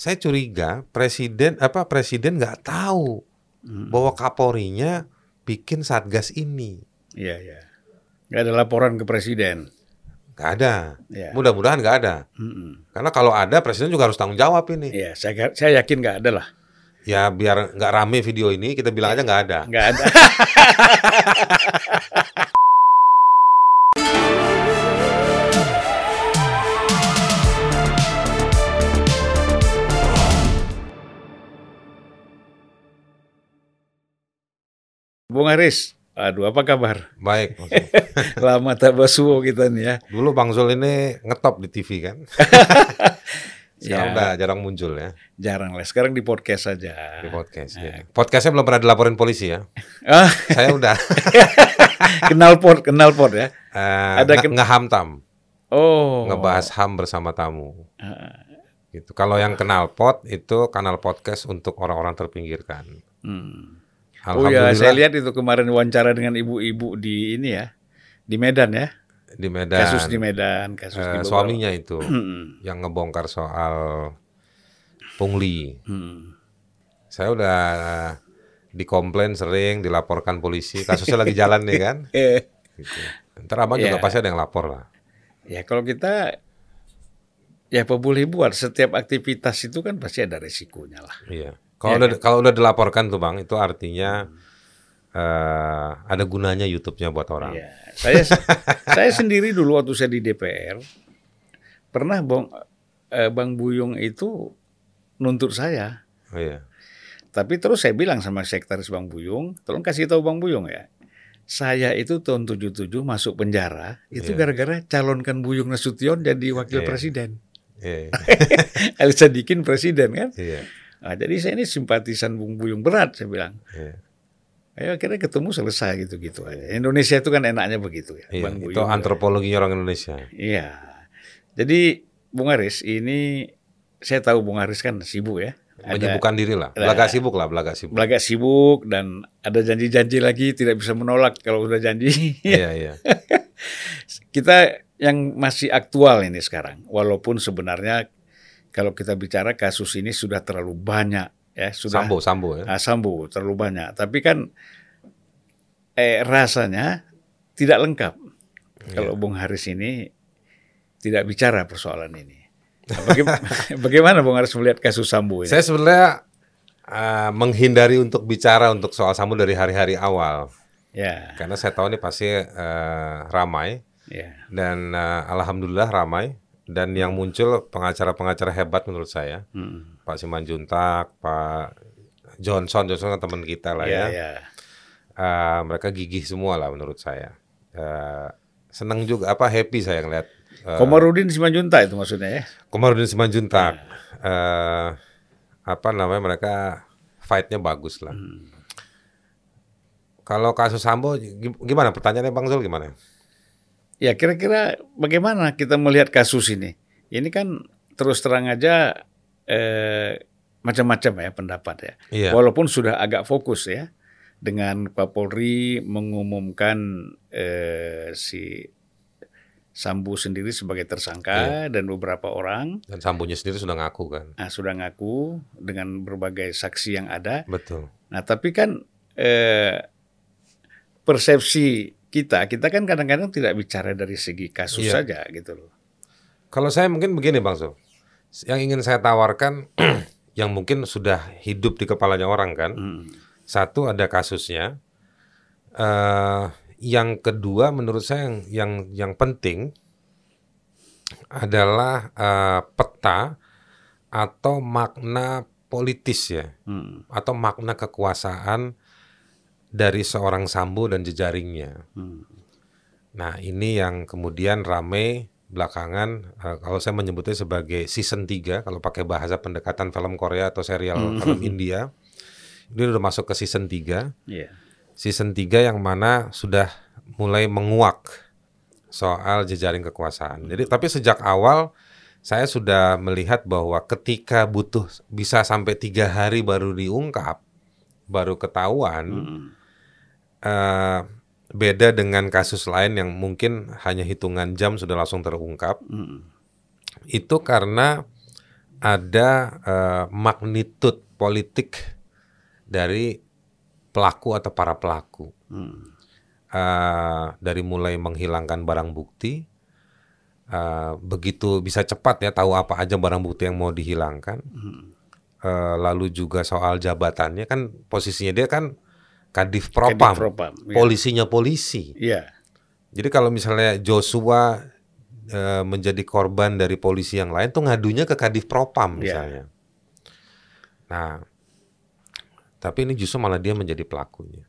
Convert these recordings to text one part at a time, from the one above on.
saya curiga presiden apa presiden nggak tahu bahwa Kapolrinya bikin satgas ini. Iya, iya. Nggak ada laporan ke presiden. Nggak ada. Iya. Mudah-mudahan nggak ada. Mm-mm. Karena kalau ada presiden juga harus tanggung jawab ini. Iya, saya saya yakin nggak ada lah. Ya biar nggak rame video ini kita bilang aja nggak ada. Nggak ada. Bung Aris, aduh apa kabar? Baik. Lama tak basuh kita nih ya. Dulu Bang Zul ini ngetop di TV kan. Sekarang Ya. udah jarang muncul ya Jarang lah, sekarang di podcast saja. di podcast. Nah. ya. Podcastnya belum pernah dilaporin polisi ya. Ah, Saya udah kenal pot, kenal pot ya. eh, Ada nge- ngehamtam, Oh. ngebahas ham bersama tamu. Ah, Gitu. Kalau yang kenal pot itu kanal podcast untuk orang-orang terpinggirkan. hmm. Oh ya, saya lihat itu kemarin wawancara dengan ibu-ibu di ini ya, di Medan ya, di Medan, kasus di Medan, kasus eh, di beberapa- suaminya itu Hmm. yang ngebongkar soal pungli. Hmm. Saya udah dikomplain sering, dilaporkan polisi. Kasusnya lagi jalan nih kan. Eh, Gitu. Ntar abang juga Iya. pasti ada yang lapor lah. ya kalau kita ya boleh buat setiap aktivitas itu kan pasti ada resikonya lah. Iya. Kalau Iya udah kalau udah dilaporkan tuh bang, itu artinya eh, ada gunanya YouTube-nya buat orang. Iya. Saya saya sendiri dulu waktu saya di DPR pernah bang eh, Bang Buyung itu nuntut saya. Oh, iya. Tapi terus saya bilang sama sekretaris Bang Buyung, tolong kasih tahu Bang Buyung ya. Saya itu tahun 77 masuk penjara itu Iya. gara-gara calonkan Buyung Nasution jadi wakil Iya. presiden. Iya. Ali Sadikin presiden kan. iya. Nah, jadi saya ini simpatisan Bung Buyung berat saya bilang. iya. Ayo akhirnya ketemu selesai gitu-gitu aja. Indonesia itu kan enaknya begitu ya. Iya, Bang itu Buyung. antropologinya orang Indonesia. Iya. Jadi Bung Aris ini saya tahu Bung Aris kan sibuk ya. Menyibukkan diri lah. Belaga sibuk lah, belaga sibuk. belagak sibuk dan ada janji-janji lagi tidak bisa menolak kalau udah janji. iya, iya. kita yang masih aktual ini sekarang, walaupun sebenarnya kalau kita bicara kasus ini sudah terlalu banyak ya, sudah Sambo, sambo ya. Ah, Sambo terlalu banyak. Tapi kan eh, rasanya tidak lengkap kalau Bung Haris ini tidak bicara persoalan ini. Nah, bagaimana, bagaimana Bung Haris melihat kasus Sambo ini? Saya sebenarnya eh, menghindari untuk bicara untuk soal sambo dari hari-hari awal. Ya, Karena saya tahu ini pasti eh, ramai. ya. Dan eh, alhamdulillah ramai. Dan yang muncul pengacara-pengacara hebat menurut saya. Hmm. Pak Simanjuntak, Pak Johnson, Johnson kan teman kita lah Ya, ya. ya. Eh, mereka gigih semua lah menurut saya. Eh, senang juga, apa happy saya ngeliat. eh, Komarudin Simanjunta itu maksudnya ya. Komarudin Simanjuntak. eh, apa namanya mereka fight-nya bagus lah. Kalau kasus Sambo gim- gimana pertanyaannya Bang Zul gimana? Ya kira-kira bagaimana kita melihat kasus ini? Ini kan terus terang aja eh, macam-macam ya pendapat ya. Iya. Walaupun sudah agak fokus ya dengan Pak Polri mengumumkan eh, si Sambu sendiri sebagai tersangka dan beberapa orang Dan Sambonya sendiri sudah ngaku kan. nah, sudah ngaku dengan berbagai saksi yang ada. Betul. Nah tapi kan eh, persepsi kita, kita kan kadang-kadang tidak bicara dari segi kasus Iya. saja gitu loh. Kalau saya mungkin begini Bang Zul. Yang ingin saya tawarkan yang mungkin sudah hidup di kepalanya orang kan. Hmm. Satu ada kasusnya. eh yang kedua menurut saya yang yang, yang penting adalah eh, peta atau makna politis ya Hmm. atau makna kekuasaan dari seorang Sambo dan jejaringnya. Hmm. Nah ini yang kemudian rame belakangan eh, kalau saya menyebutnya sebagai season 3 kalau pakai bahasa pendekatan film Korea atau serial film India ini udah masuk ke season 3 Iya. season 3 yang mana sudah mulai menguak soal jejaring kekuasaan. Jadi tapi sejak awal saya sudah melihat bahwa ketika butuh bisa sampai tiga hari baru diungkap, baru ketahuan, Hmm. Eh, beda dengan kasus lain yang mungkin hanya hitungan jam sudah langsung terungkap. Hmm. Itu karena ada uh, magnitud politik dari pelaku atau para pelaku. Hmm. Uh, dari mulai menghilangkan barang bukti, uh, begitu bisa cepat ya tahu apa aja barang bukti yang mau dihilangkan. Hmm. Uh, lalu juga soal jabatannya kan posisinya dia kan kadif propam, kadif propam ya. polisinya polisi. Iya. Jadi kalau misalnya Joshua uh, menjadi korban dari polisi yang lain tuh ngadunya ke kadif propam iya. misalnya. Nah, tapi ini justru malah dia menjadi pelakunya.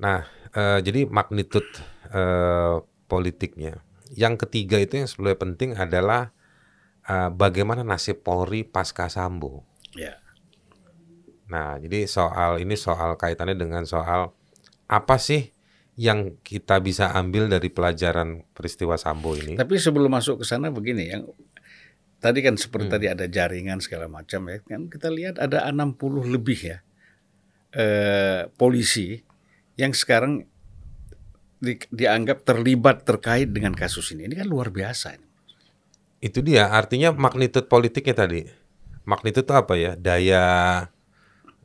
Nah, uh, jadi magnitud uh, politiknya. Yang ketiga itu yang sebenarnya penting adalah uh, bagaimana nasib Polri pasca Sambo. Yeah. Nah, jadi soal ini soal kaitannya dengan soal apa sih yang kita bisa ambil dari pelajaran peristiwa Sambo ini. Tapi sebelum masuk ke sana begini yang tadi kan seperti hmm. tadi ada jaringan segala macam ya kan kita lihat ada 60 lebih ya eh, polisi yang sekarang di, dianggap terlibat terkait dengan kasus ini. Ini kan luar biasa. Itu dia artinya magnitud politiknya tadi. Magnitud itu apa ya? Daya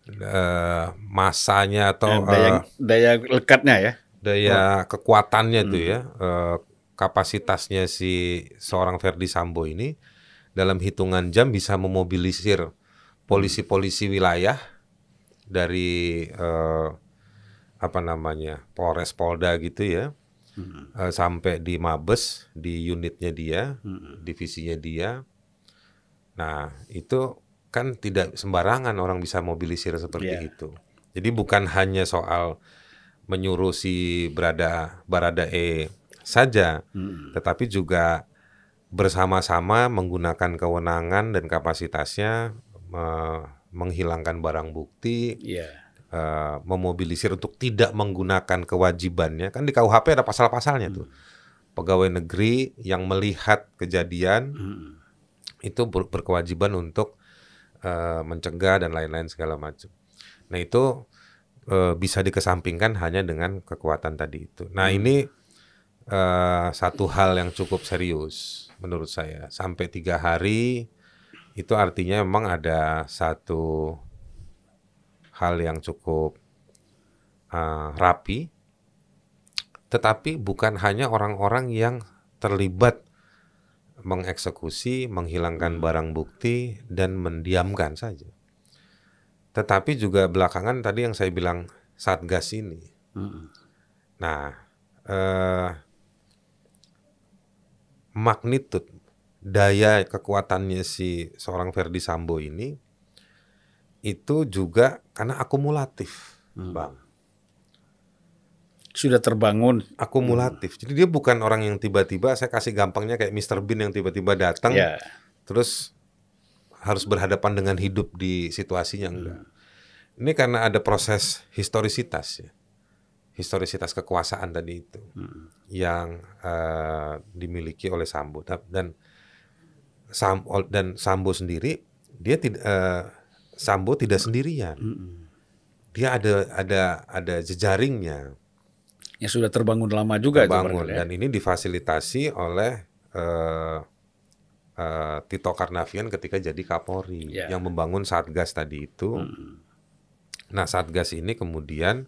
uh, masanya atau eh, daya, uh, daya lekatnya ya daya oh. kekuatannya hmm. tuh ya uh, kapasitasnya si seorang Ferdi Sambo ini dalam hitungan jam bisa memobilisir polisi-polisi wilayah dari uh, apa namanya Polres Polda gitu ya hmm. uh, sampai di Mabes di unitnya dia hmm. divisinya dia nah itu kan tidak sembarangan orang bisa mobilisir seperti yeah. itu jadi bukan hanya soal menyuruh si berada Barada E saja, hmm. tetapi juga bersama-sama menggunakan kewenangan dan kapasitasnya me menghilangkan barang bukti, yeah. Iya. uh, memobilisir untuk tidak menggunakan kewajibannya. Kan di KUHP ada pasal-pasalnya hmm. tuh. Pegawai negeri yang melihat kejadian hmm. itu ber berkewajiban untuk uh, mencegah dan lain-lain segala macam. Nah itu uh, bisa dikesampingkan hanya dengan kekuatan tadi itu. Nah hmm. ini uh, satu hal yang cukup serius menurut saya. Sampai tiga hari itu artinya memang ada satu hal yang cukup uh, rapi, tetapi bukan hanya orang-orang yang terlibat mengeksekusi, menghilangkan hmm. barang bukti, dan mendiamkan saja tetapi juga belakangan tadi yang saya bilang satgas ini. Hmm. Nah, eh, magnitud daya kekuatannya si seorang Ferdi Sambo ini itu juga karena akumulatif, hmm. bang. Sudah terbangun akumulatif. Hmm. Jadi dia bukan orang yang tiba-tiba saya kasih gampangnya kayak Mr. Bean yang tiba-tiba datang, yeah. terus harus berhadapan dengan hidup di situasinya enggak. Hmm. Ini karena ada proses historisitas ya. Historisitas kekuasaan tadi itu hmm. yang uh, dimiliki oleh Sambo dan Sam, dan Sambo sendiri dia tidak uh, Sambo tidak sendirian. Hmm. Dia ada ada ada jejaringnya yang sudah terbangun lama juga terbangun itu, ya. dan ini difasilitasi oleh uh, uh, Tito Karnavian ketika jadi Kapolri yeah. yang membangun Satgas tadi itu. Hmm. Nah Satgas ini kemudian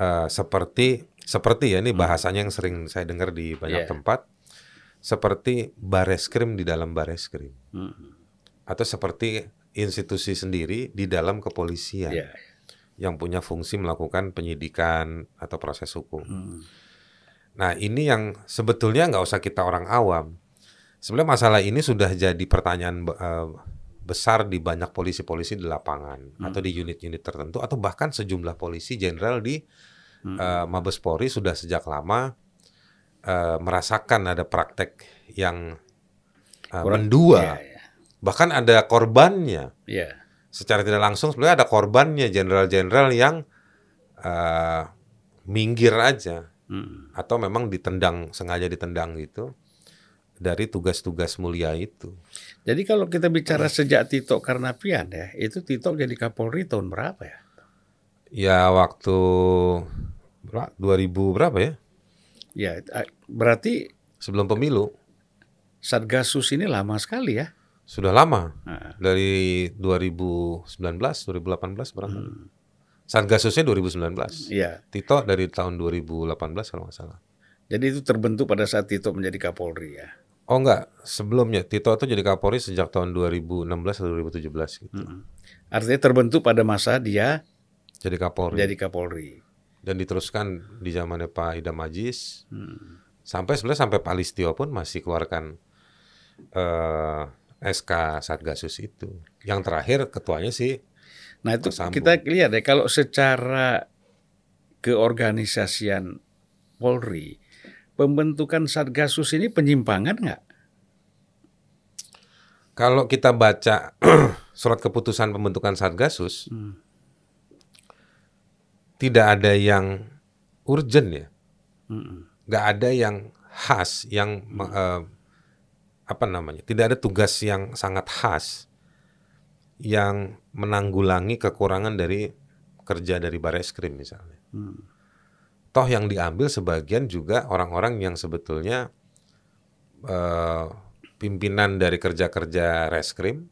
uh, seperti seperti ya ini hmm. bahasanya yang sering saya dengar di banyak yeah. tempat seperti bareskrim di dalam bareskrim hmm. atau seperti institusi sendiri di dalam kepolisian yeah. Yang punya fungsi melakukan penyidikan atau proses hukum. Hmm. Nah ini yang sebetulnya nggak usah kita orang awam Sebenarnya masalah ini sudah jadi pertanyaan uh, besar di banyak polisi-polisi di lapangan hmm. atau di unit-unit tertentu atau bahkan sejumlah polisi jenderal di hmm. uh, Mabes Polri sudah sejak lama uh, merasakan ada praktek yang uh, mendua. Ya, ya. Bahkan ada korbannya. Ya. Secara tidak langsung sebenarnya ada korbannya jenderal-jenderal yang uh, minggir aja hmm. atau memang ditendang sengaja ditendang gitu dari tugas-tugas mulia itu. Jadi kalau kita bicara sejak Tito Karnavian ya, itu Tito jadi Kapolri tahun berapa ya? Ya waktu 2000 berapa ya? Ya berarti sebelum pemilu. Satgasus ini lama sekali ya? Sudah lama. Nah, Dari 2019, 2018 berapa? Hmm. Satgasusnya 2019. iya. Tito dari tahun 2018 kalau nggak salah. Jadi itu terbentuk pada saat Tito menjadi Kapolri ya. Oh enggak, sebelumnya Tito itu jadi Kapolri sejak tahun 2016 atau 2017 gitu. Mm. Artinya terbentuk pada masa dia Jadi Kapolri. jadi Kapolri. Dan diteruskan di zamannya Pak Idam Ajis. Hmm. Sampai sebenarnya sampai Pak Listio pun masih keluarkan eh, SK Satgasus itu. Yang terakhir ketuanya sih Nah itu Tersambung. kita lihat ya kalau secara keorganisasian Polri, pembentukan Satgasus ini penyimpangan nggak? kalau kita baca surat keputusan pembentukan Satgasus Hmm. tidak ada yang urgent ya. Mm-mm. nggak ada yang khas yang me- eh, apa namanya tidak ada tugas yang sangat khas yang menanggulangi kekurangan dari kerja dari Bareskrim misalnya Hmm. toh yang diambil sebagian juga orang-orang yang sebetulnya eh, pimpinan dari kerja-kerja reskrim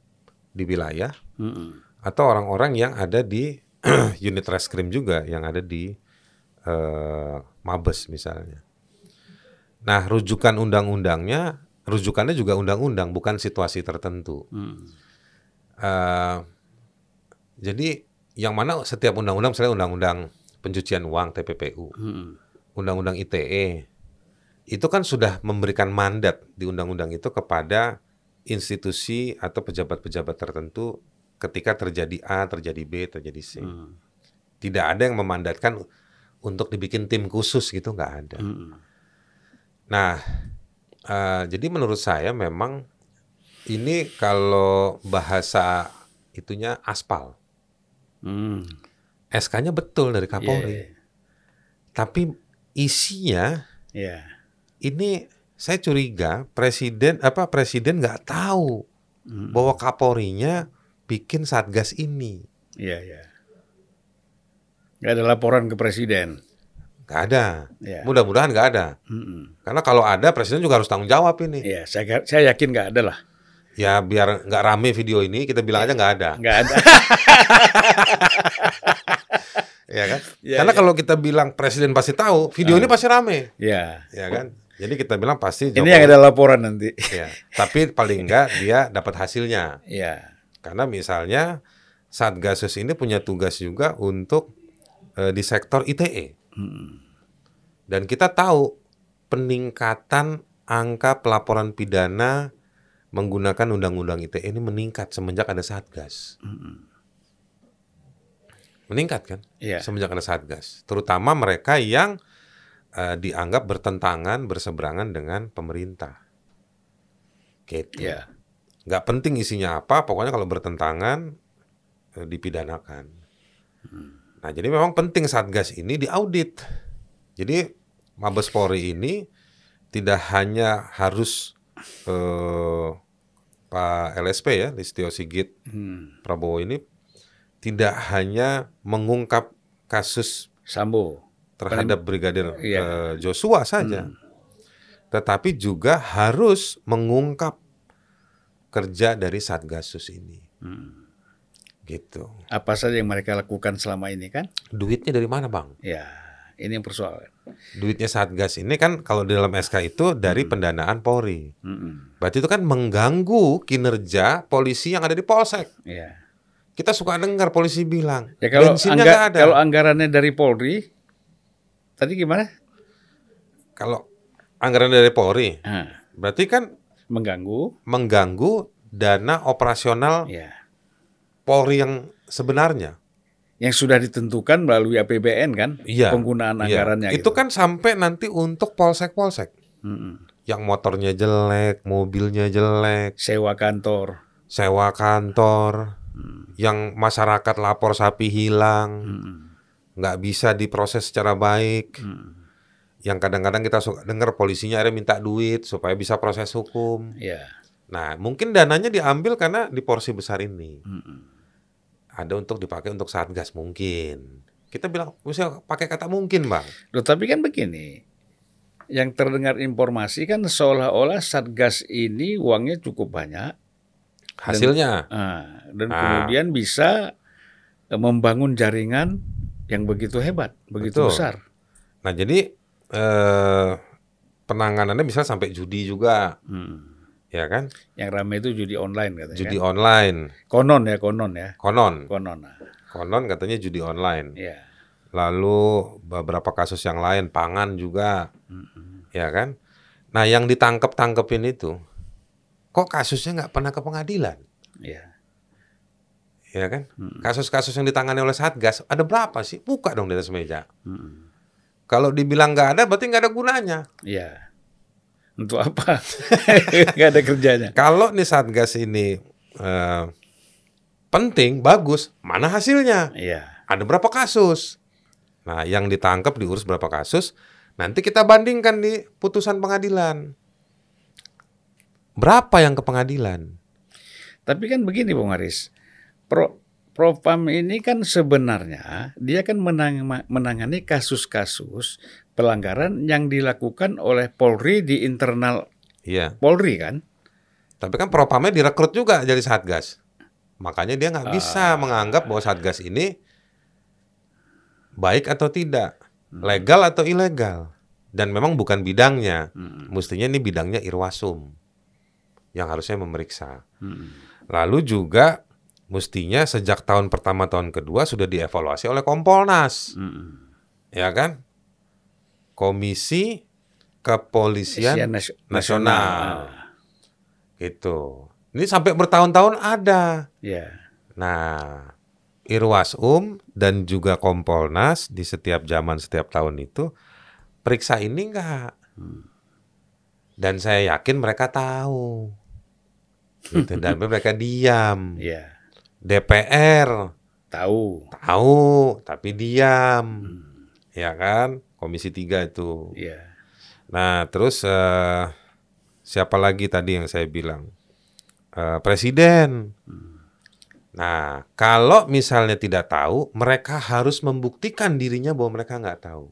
di wilayah Mm-mm. atau orang-orang yang ada di unit reskrim juga yang ada di eh, Mabes misalnya. Nah, rujukan undang-undangnya, rujukannya juga undang-undang, bukan situasi tertentu. Mm. Eh, jadi yang mana setiap undang-undang, misalnya undang-undang pencucian uang TPPU, Mm. undang-undang ITE, itu kan sudah memberikan mandat di undang-undang itu kepada institusi atau pejabat-pejabat tertentu ketika terjadi A, terjadi B, terjadi C. Mm. Tidak ada yang memandatkan untuk dibikin tim khusus gitu, nggak ada. Mm. Nah, eh, jadi menurut saya memang ini kalau bahasa itunya aspal. Mm. SK-nya betul dari Kapolri. Yeah. Tapi isinya Yeah. ini saya curiga presiden apa presiden nggak tahu Mm. bahwa Kapolrinya bikin satgas ini. Iya, iya. Nggak ada laporan ke presiden. Nggak ada. Ya. Mudah-mudahan nggak ada. Mm-mm. Karena kalau ada presiden juga harus tanggung jawab ini. Iya, saya saya yakin nggak ada lah. Ya biar nggak rame video ini kita bilang aja nggak ada. Nggak ada. ya kan? Ya, Karena ya. kalau kita bilang presiden pasti tahu, video ini pasti rame, ya. ya kan? Jadi kita bilang pasti Ini yang ada laporan nanti. ya. Tapi paling enggak dia dapat hasilnya. Iya. Karena misalnya Satgasus ini punya tugas juga untuk eh, di sektor ITE. Mm. Dan kita tahu peningkatan angka pelaporan pidana menggunakan undang-undang ITE ini meningkat semenjak ada Satgas. Mm-mm. Meningkat kan? Iya. semenjak ada satgas, terutama mereka yang eh, dianggap bertentangan, berseberangan dengan pemerintah. Gitu. Iya. Nggak penting isinya apa, pokoknya kalau bertentangan eh, dipidanakan. Nah, jadi memang penting satgas ini diaudit. Jadi Mabes Polri ini tidak hanya harus eh, Pak LSP ya, Listio Sigit Hmm. Prabowo ini tidak hanya mengungkap kasus Sambo. terhadap Brigadir Iya. eh, Joshua saja, tetapi juga harus mengungkap kerja dari Satgasus ini, Hmm. Gitu. Apa saja yang mereka lakukan selama ini kan? Duitnya dari mana, bang? Ya, ini yang persoalan. Duitnya Satgas ini kan kalau di dalam SK itu dari pendanaan Polri. Mm-mm. Berarti itu kan mengganggu kinerja polisi yang ada di polsek. Ya. Kita suka dengar polisi bilang, Ya kalau bensinnya angga- nggak ada. kalau anggarannya dari Polri, tadi gimana? Kalau anggaran dari Polri, Ah, berarti kan mengganggu. mengganggu dana operasional Ya. Polri yang sebenarnya. Yang sudah ditentukan melalui APBN kan? Iya. Penggunaan Iya. anggarannya Itu gitu. kan sampai nanti untuk polsek-polsek. Mm-mm. Yang motornya jelek, mobilnya jelek, Sewa kantor. sewa kantor, yang masyarakat lapor sapi hilang, nggak bisa diproses secara baik. Mm. Yang kadang-kadang kita suka dengar polisinya akhirnya minta duit supaya bisa proses hukum. Ya. Nah, mungkin dananya diambil karena di porsi besar ini. Mm-mm. Ada untuk dipakai untuk satgas mungkin. Kita bilang bisa pakai kata mungkin, Bang. Loh, tapi kan begini. Yang terdengar informasi kan seolah-olah Satgas ini uangnya cukup banyak. hasilnya. Ah, dan Ah. kemudian bisa eh, membangun jaringan yang begitu hebat, begitu Betul. besar. Nah, jadi eh, penanganannya bisa sampai judi juga, Hmm. Ya kan? Yang ramai itu judi online katanya. Judi kan? online, Konon ya, konon ya, konon, konon. Nah, konon katanya judi online. ya. Lalu beberapa kasus yang lain, pangan juga, Mm-mm. ya kan? Nah, yang ditangkap tangkepin itu, kok kasusnya nggak pernah ke pengadilan, Ya. ya kan? Mm. Kasus-kasus yang ditangani oleh Satgas ada berapa sih? Buka dong di atas meja. Mm-mm. Kalau dibilang nggak ada, berarti nggak ada gunanya. Ya. Untuk apa? Gak ada kerjanya. Kalau nih Satgas ini eh, penting, bagus, mana hasilnya? Iya. Ada berapa kasus? Nah, yang ditangkap diurus berapa kasus? Nanti kita bandingkan di putusan pengadilan. Berapa yang ke pengadilan? Tapi kan begini Bung Haris, Pro, Propam ini kan sebenarnya dia kan menang, menangani kasus-kasus pelanggaran yang dilakukan oleh Polri di internal Iya. Polri kan? Tapi kan propamnya direkrut juga jadi Satgas. Makanya dia nggak bisa menganggap bahwa Satgas ini baik atau tidak, legal atau ilegal. Dan memang bukan bidangnya. Hmm. Mestinya ini bidangnya Irwasum yang harusnya memeriksa. Hmm. Lalu juga mestinya sejak tahun pertama tahun kedua sudah dievaluasi oleh Kompolnas, Hmm. ya kan? Komisi Kepolisian Sian nas- Nasional. gitu. Ini sampai bertahun-tahun ada. Ya. Nah, Irwasum dan juga Kompolnas di setiap zaman setiap tahun itu periksa ini enggak. Dan saya yakin mereka tahu. Gitu. Dan mereka diam. Ya. DPR Tahu. tahu tapi diam. Ya kan? Komisi 3 itu. Ya. Nah, terus eh, siapa lagi tadi yang saya bilang? Eh, presiden. Nah, kalau misalnya tidak tahu, mereka harus membuktikan dirinya bahwa mereka nggak tahu.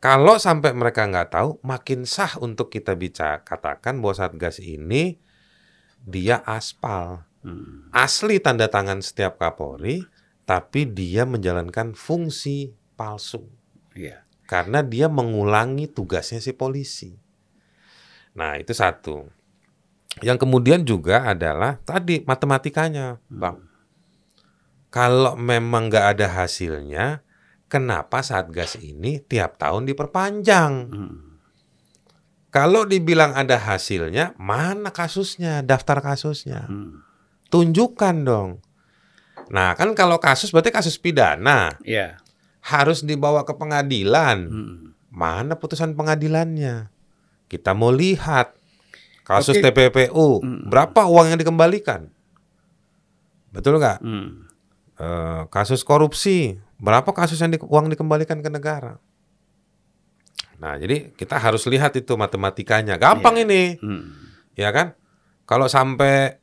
Kalau sampai mereka nggak tahu, makin sah untuk kita bicara katakan bahwa Satgas ini dia aspal, Hmm. asli tanda tangan setiap Kapolri, tapi dia menjalankan fungsi palsu Ya. karena dia mengulangi tugasnya si polisi. Nah, itu satu. Yang kemudian juga adalah tadi matematikanya, Bang. Kalau memang nggak ada hasilnya, kenapa Satgas ini tiap tahun diperpanjang? Hmm. Kalau dibilang ada hasilnya, mana kasusnya, daftar kasusnya? Hmm. Tunjukkan dong. Nah, kan kalau kasus berarti kasus pidana, Ya. harus dibawa ke pengadilan. Hmm. Mana putusan pengadilannya? Kita mau lihat kasus Oke. TPPU, berapa uang yang dikembalikan? Betul nggak? Hmm. Eh, kasus korupsi, berapa kasus yang di- uang dikembalikan ke negara? Nah, jadi kita harus lihat itu matematikanya. Gampang ini, Hmm. ya kan? Kalau sampai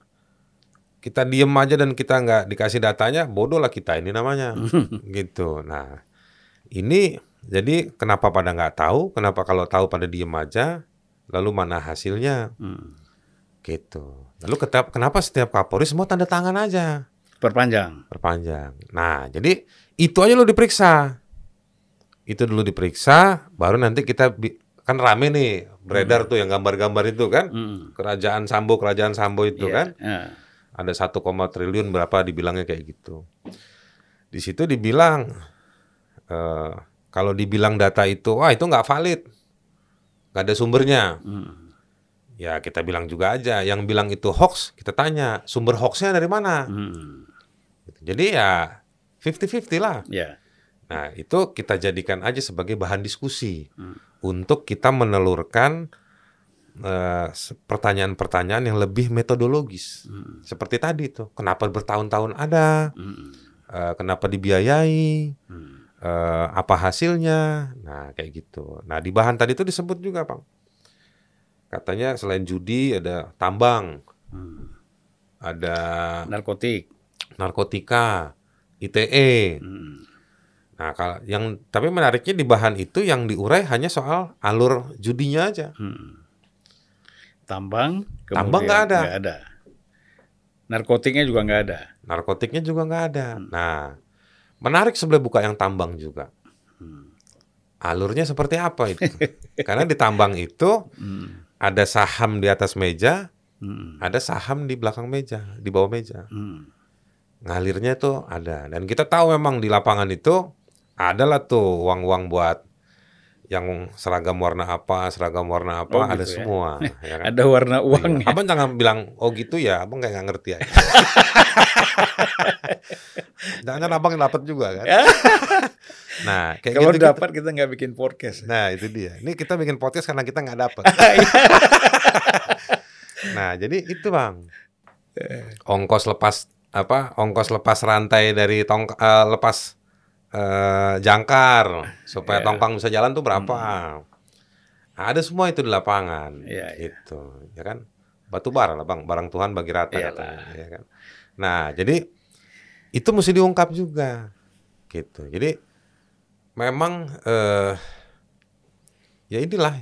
kita diem aja dan kita nggak dikasih datanya, bodoh lah kita ini namanya, gitu. Nah, ini jadi kenapa pada nggak tahu? Kenapa kalau tahu pada diem aja? Lalu mana hasilnya? Hmm. Gitu. Lalu ketap- kenapa setiap Kapolri semua tanda tangan aja? Perpanjang. perpanjang. Nah, jadi itu aja lo diperiksa. Itu dulu diperiksa, baru nanti kita kan rame nih beredar tuh yang gambar-gambar itu kan. Hmm. Kerajaan Sambo, kerajaan Sambo itu Ya. kan. Ya. Ada 1, triliun berapa dibilangnya kayak gitu. Di situ dibilang eh, kalau dibilang data itu, wah itu nggak valid, nggak ada sumbernya. Hmm. Ya kita bilang juga aja, yang bilang itu hoax, kita tanya sumber hoaxnya dari mana. Hmm. Jadi ya 50-50 lah. Ya. Nah, itu kita jadikan aja sebagai bahan diskusi Hmm. untuk kita menelurkan eh, pertanyaan-pertanyaan yang lebih metodologis. Hmm. Seperti tadi tuh, kenapa bertahun-tahun ada, Hmm. eh, kenapa dibiayai, Hmm. eh, apa hasilnya, nah kayak gitu. Nah, di bahan tadi itu disebut juga, Bang. Katanya selain judi ada tambang, Hmm. ada Narkotik. narkotika, ITE. Hmm. Nah, kalau yang tapi menariknya di bahan itu yang diurai hanya soal alur judinya aja. Hmm. Tambang. Tambang nggak ada. nggak ada. Narkotiknya juga nggak ada. narkotiknya juga nggak ada. Nah, menarik sebelah buka yang tambang juga. Alurnya seperti apa itu? Karena di tambang itu Hmm. ada saham di atas meja, Hmm. ada saham di belakang meja, di bawah meja. Hmm. Ngalirnya itu ada. Dan kita tahu memang di lapangan itu adalah tuh uang-uang buat yang seragam warna apa, seragam warna apa, Oh, ada gitu ya. semua. ya kan? Ada warna uang Iya. Abang jangan bilang oh gitu ya, abang kayak nggak ngerti aja. Jangan abang dapat juga kan? nah, kayak Kalau gitu, dapat kita nggak bikin podcast. Nah itu dia. Ini kita bikin podcast karena kita nggak dapat. nah jadi itu bang. Ongkos lepas apa? Ongkos lepas rantai dari tong eh, lepas eh, jangkar supaya Ya. tongkang bisa jalan tuh berapa? Ada semua itu di lapangan. Iya, iya. Gitu, ya kan? Batu bara lah bang, barang Tuhan bagi rata Iyalah. katanya, ya kan? Nah jadi itu mesti diungkap juga, gitu. Jadi memang eh, ya inilah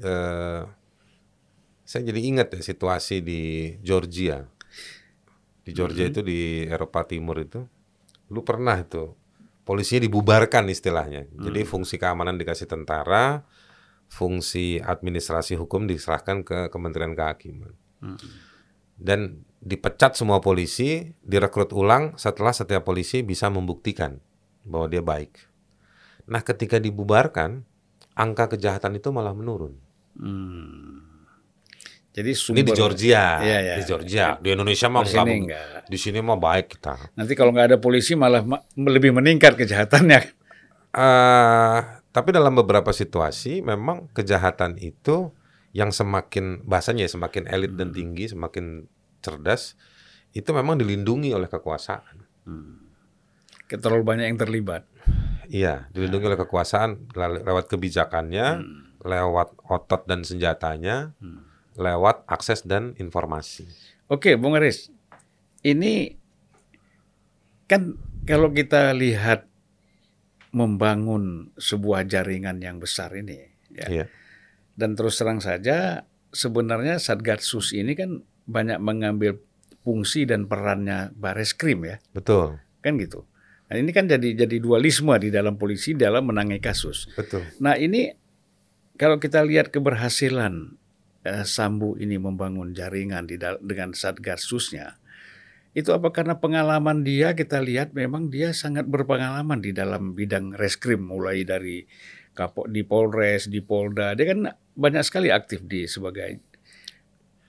eh, saya jadi ingat ya situasi di Georgia di Georgia itu di Eropa Timur itu lu pernah itu polisinya dibubarkan istilahnya. Jadi fungsi keamanan dikasih tentara fungsi administrasi hukum diserahkan ke Kementerian Kehakiman. Dan dipecat semua polisi direkrut ulang setelah setiap polisi bisa membuktikan bahwa dia baik. Nah ketika dibubarkan angka kejahatan itu malah menurun. Hmm. Jadi ini sumber di Georgia, Iya, iya. di Georgia. Di Indonesia mah enggak, enggak. Di sini mah baik kita. Nanti kalau nggak ada polisi malah ma- lebih meningkat kejahatannya. eh tapi dalam beberapa situasi memang kejahatan itu yang semakin bahasanya ya semakin elit dan tinggi, semakin cerdas itu memang dilindungi oleh kekuasaan. Terlalu banyak yang terlibat. Iya, dilindungi oleh kekuasaan le- lewat kebijakannya, lewat otot dan senjatanya, lewat akses dan informasi. Oke, Bung Aris. Ini kan kalau kita lihat membangun sebuah jaringan yang besar ini, ya. Iya. Dan terus terang saja sebenarnya Satgatsus ini kan banyak mengambil fungsi dan perannya Bareskrim ya, Betul, kan gitu. Nah, ini kan jadi jadi dualisme di dalam polisi dalam menangani kasus. betul. Nah, ini kalau kita lihat keberhasilan eh, Sambu ini membangun jaringan di dengan Satgasusnya, itu apa karena pengalaman dia kita lihat memang dia sangat berpengalaman di dalam bidang reskrim mulai dari kapok di Polres, di Polda, dia kan banyak sekali aktif di sebagai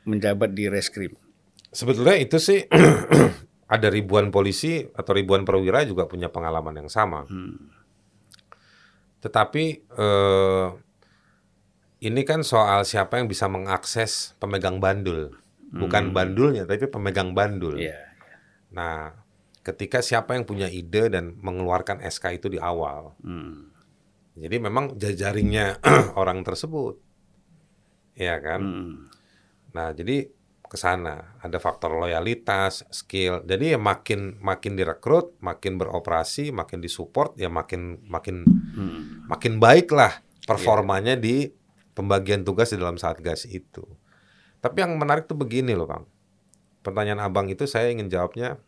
menjabat di reskrim. Sebetulnya itu sih ada ribuan polisi atau ribuan perwira juga punya pengalaman yang sama. Tetapi eh, ini kan soal siapa yang bisa mengakses pemegang bandul, bukan bandulnya tapi pemegang bandul. Iya. Nah, ketika siapa yang punya ide dan mengeluarkan SK itu di awal, Hmm. jadi memang jajaringnya orang tersebut, ya kan? Hmm. Nah, jadi ke sana ada faktor loyalitas, skill. Jadi ya makin makin direkrut, makin beroperasi, makin disupport, ya makin makin Hmm. makin baik lah performanya di pembagian tugas di dalam satgas itu. Tapi yang menarik tuh begini loh, Bang. Pertanyaan Abang itu saya ingin jawabnya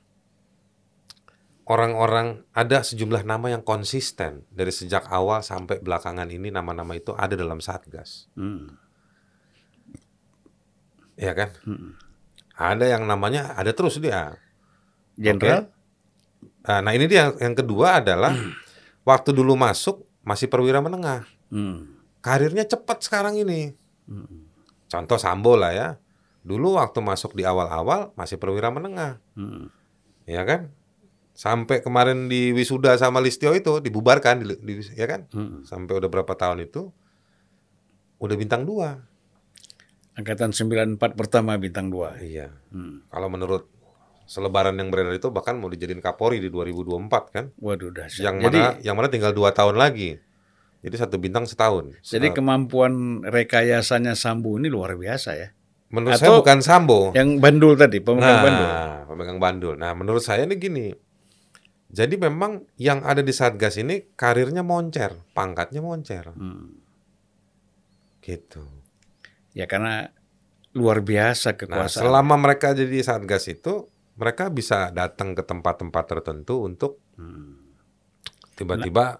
orang-orang ada sejumlah nama yang konsisten dari sejak awal sampai belakangan ini nama-nama itu ada dalam satgas. Hmm. Ya kan? Hmm. Ada yang namanya ada terus dia. Jenderal? Nah, nah ini dia yang, kedua adalah waktu dulu masuk masih perwira menengah. Hmm. Karirnya cepat sekarang ini. Hmm. Contoh Sambo lah ya. Dulu waktu masuk di awal-awal masih perwira menengah, Hmm. ya kan? Sampai kemarin di wisuda sama Listio itu dibubarkan, di, di- ya kan? Hmm. Sampai udah berapa tahun itu udah bintang dua. Angkatan 94 pertama bintang 2. Iya. Hmm. Kalau menurut selebaran yang beredar itu bahkan mau dijadiin Kapolri di 2024 kan? Waduh dahsyat. Yang Jadi mana yang mana tinggal dua tahun lagi. Jadi satu bintang setahun. jadi Se- kemampuan rekayasanya Sambu ini luar biasa ya. menurut atau- saya bukan Sambo. Yang bandul tadi, pemegang nah, bandul. pemegang bandul. Nah, menurut saya ini gini. Jadi memang yang ada di Satgas ini karirnya moncer, pangkatnya moncer. Hmm. Gitu. Ya karena luar biasa Nah, kekuasaan. selama mereka jadi Satgas itu mereka bisa datang ke tempat-tempat tertentu untuk Hmm. tiba-tiba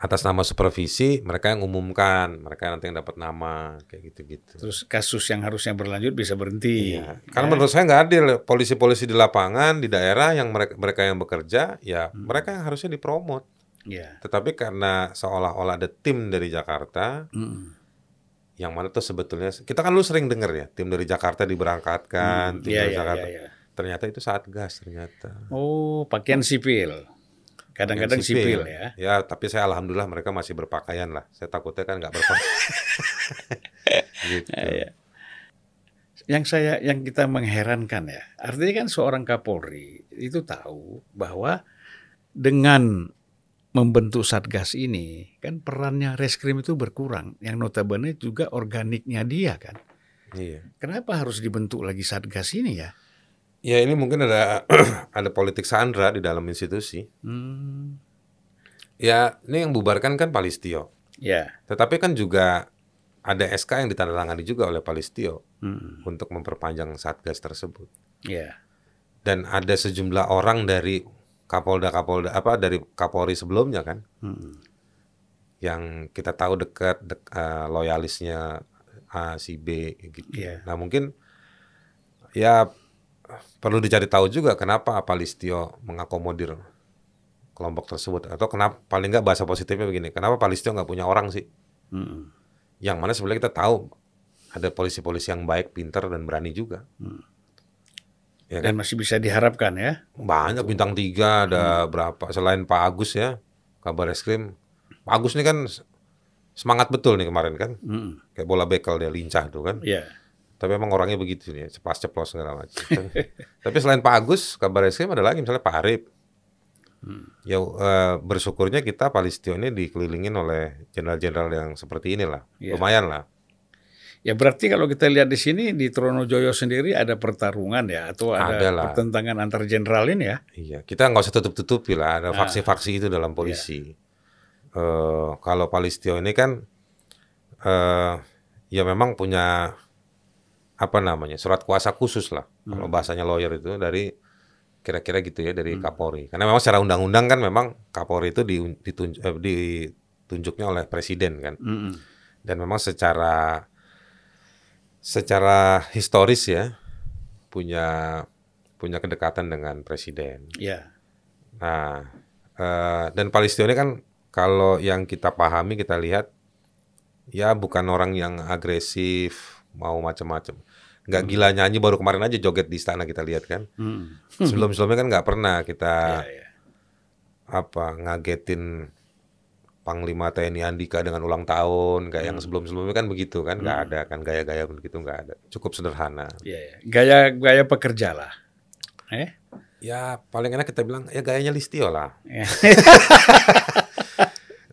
atas nama supervisi mereka yang umumkan, mereka nanti yang dapat nama kayak gitu-gitu. Terus kasus yang harusnya berlanjut bisa berhenti. Iya. Karena menurut saya nggak adil polisi-polisi di lapangan di daerah yang mereka mereka yang bekerja ya mereka yang harusnya dipromot. Iya. Tetapi karena seolah-olah ada tim dari Jakarta Mm. yang mana tuh sebetulnya kita kan lu sering dengar ya tim dari Jakarta diberangkatkan, tim Iya, dari iya, Jakarta. iya, iya. Ternyata itu satgas ternyata. Oh, pakaian sipil. Kadang-kadang Yang sipil, ya. Ya, tapi saya alhamdulillah mereka masih berpakaian lah. Saya takutnya kan nggak berpakaian. gitu. Iya. Yang saya yang kita mengherankan ya, artinya kan seorang Kapolri itu tahu bahwa dengan membentuk satgas ini kan perannya reskrim itu berkurang. Yang notabene juga organiknya dia kan. Iya. Kenapa harus dibentuk lagi satgas ini ya? Ya ini mungkin ada ada politik sandra di dalam institusi. Hmm, Ya ini yang bubarkan kan Palistio. ya. Tetapi kan juga ada SK yang ditandatangani juga oleh Palistio Hmm, untuk memperpanjang satgas tersebut. ya. Dan ada sejumlah orang dari Kapolda Kapolda apa dari Kapolri sebelumnya kan Hmm, yang kita tahu dekat dek, eh, loyalisnya A si B gitu. Iya. Nah mungkin ya perlu dicari tahu juga kenapa Palistio mengakomodir kelompok tersebut. Atau kenapa paling nggak bahasa positifnya begini kenapa Palistio nggak punya orang sih? Hmm, yang mana sebenarnya kita tahu ada polisi-polisi yang baik pintar dan berani juga. Ya kan? Dan masih bisa diharapkan ya. banyak bintang tiga ada berapa selain Pak Agus ya kabar eskrim. Pak Agus ini kan semangat betul nih kemarin kan? Hmm, kayak bola bekel dia lincah tuh kan? Ya. Tapi emang orangnya begitu nih ceplas-ceplos segala macam tapi selain Pak Agus kabar eskrim ada lagi misalnya Pak Arif ya eh, bersyukurnya kita Palistio ini dikelilingin oleh jenderal-jenderal yang seperti inilah Iya. lumayan lah Ya berarti kalau kita lihat di sini di Tronojoyo sendiri ada pertarungan ya atau ada Ada lah. pertentangan antar jenderal ini ya. Iya, kita nggak usah tutup-tutupi lah. Ah. Ada faksi-faksi itu dalam polisi. Iya. Eh, kalau Palistio ini kan, eh, ya memang punya apa namanya surat kuasa khusus lah. Kalau Hmm. bahasanya lawyer itu dari kira-kira gitu ya dari Kapolri. Karena memang secara undang-undang kan memang Kapolri itu di, ditunj- eh, ditunjuknya oleh presiden kan. Mm-mm. Dan memang secara secara historis ya punya punya kedekatan dengan presiden. Ya. Nah, eh, dan Palestino ini kan kalau yang kita pahami kita lihat ya bukan orang yang agresif mau macam-macam. Nggak gila nyanyi baru kemarin aja joget di istana kita lihat kan. Mm. Sebelum-sebelumnya kan nggak pernah kita Ya, ya. apa ngagetin Panglima TNI Andika dengan ulang tahun kayak yang sebelum-sebelumnya kan begitu kan nggak ada kan gaya-gaya begitu nggak ada cukup sederhana Ya, ya. Gaya gaya pekerja lah. Eh? ya paling enak kita bilang ya gayanya Listio lah Ya.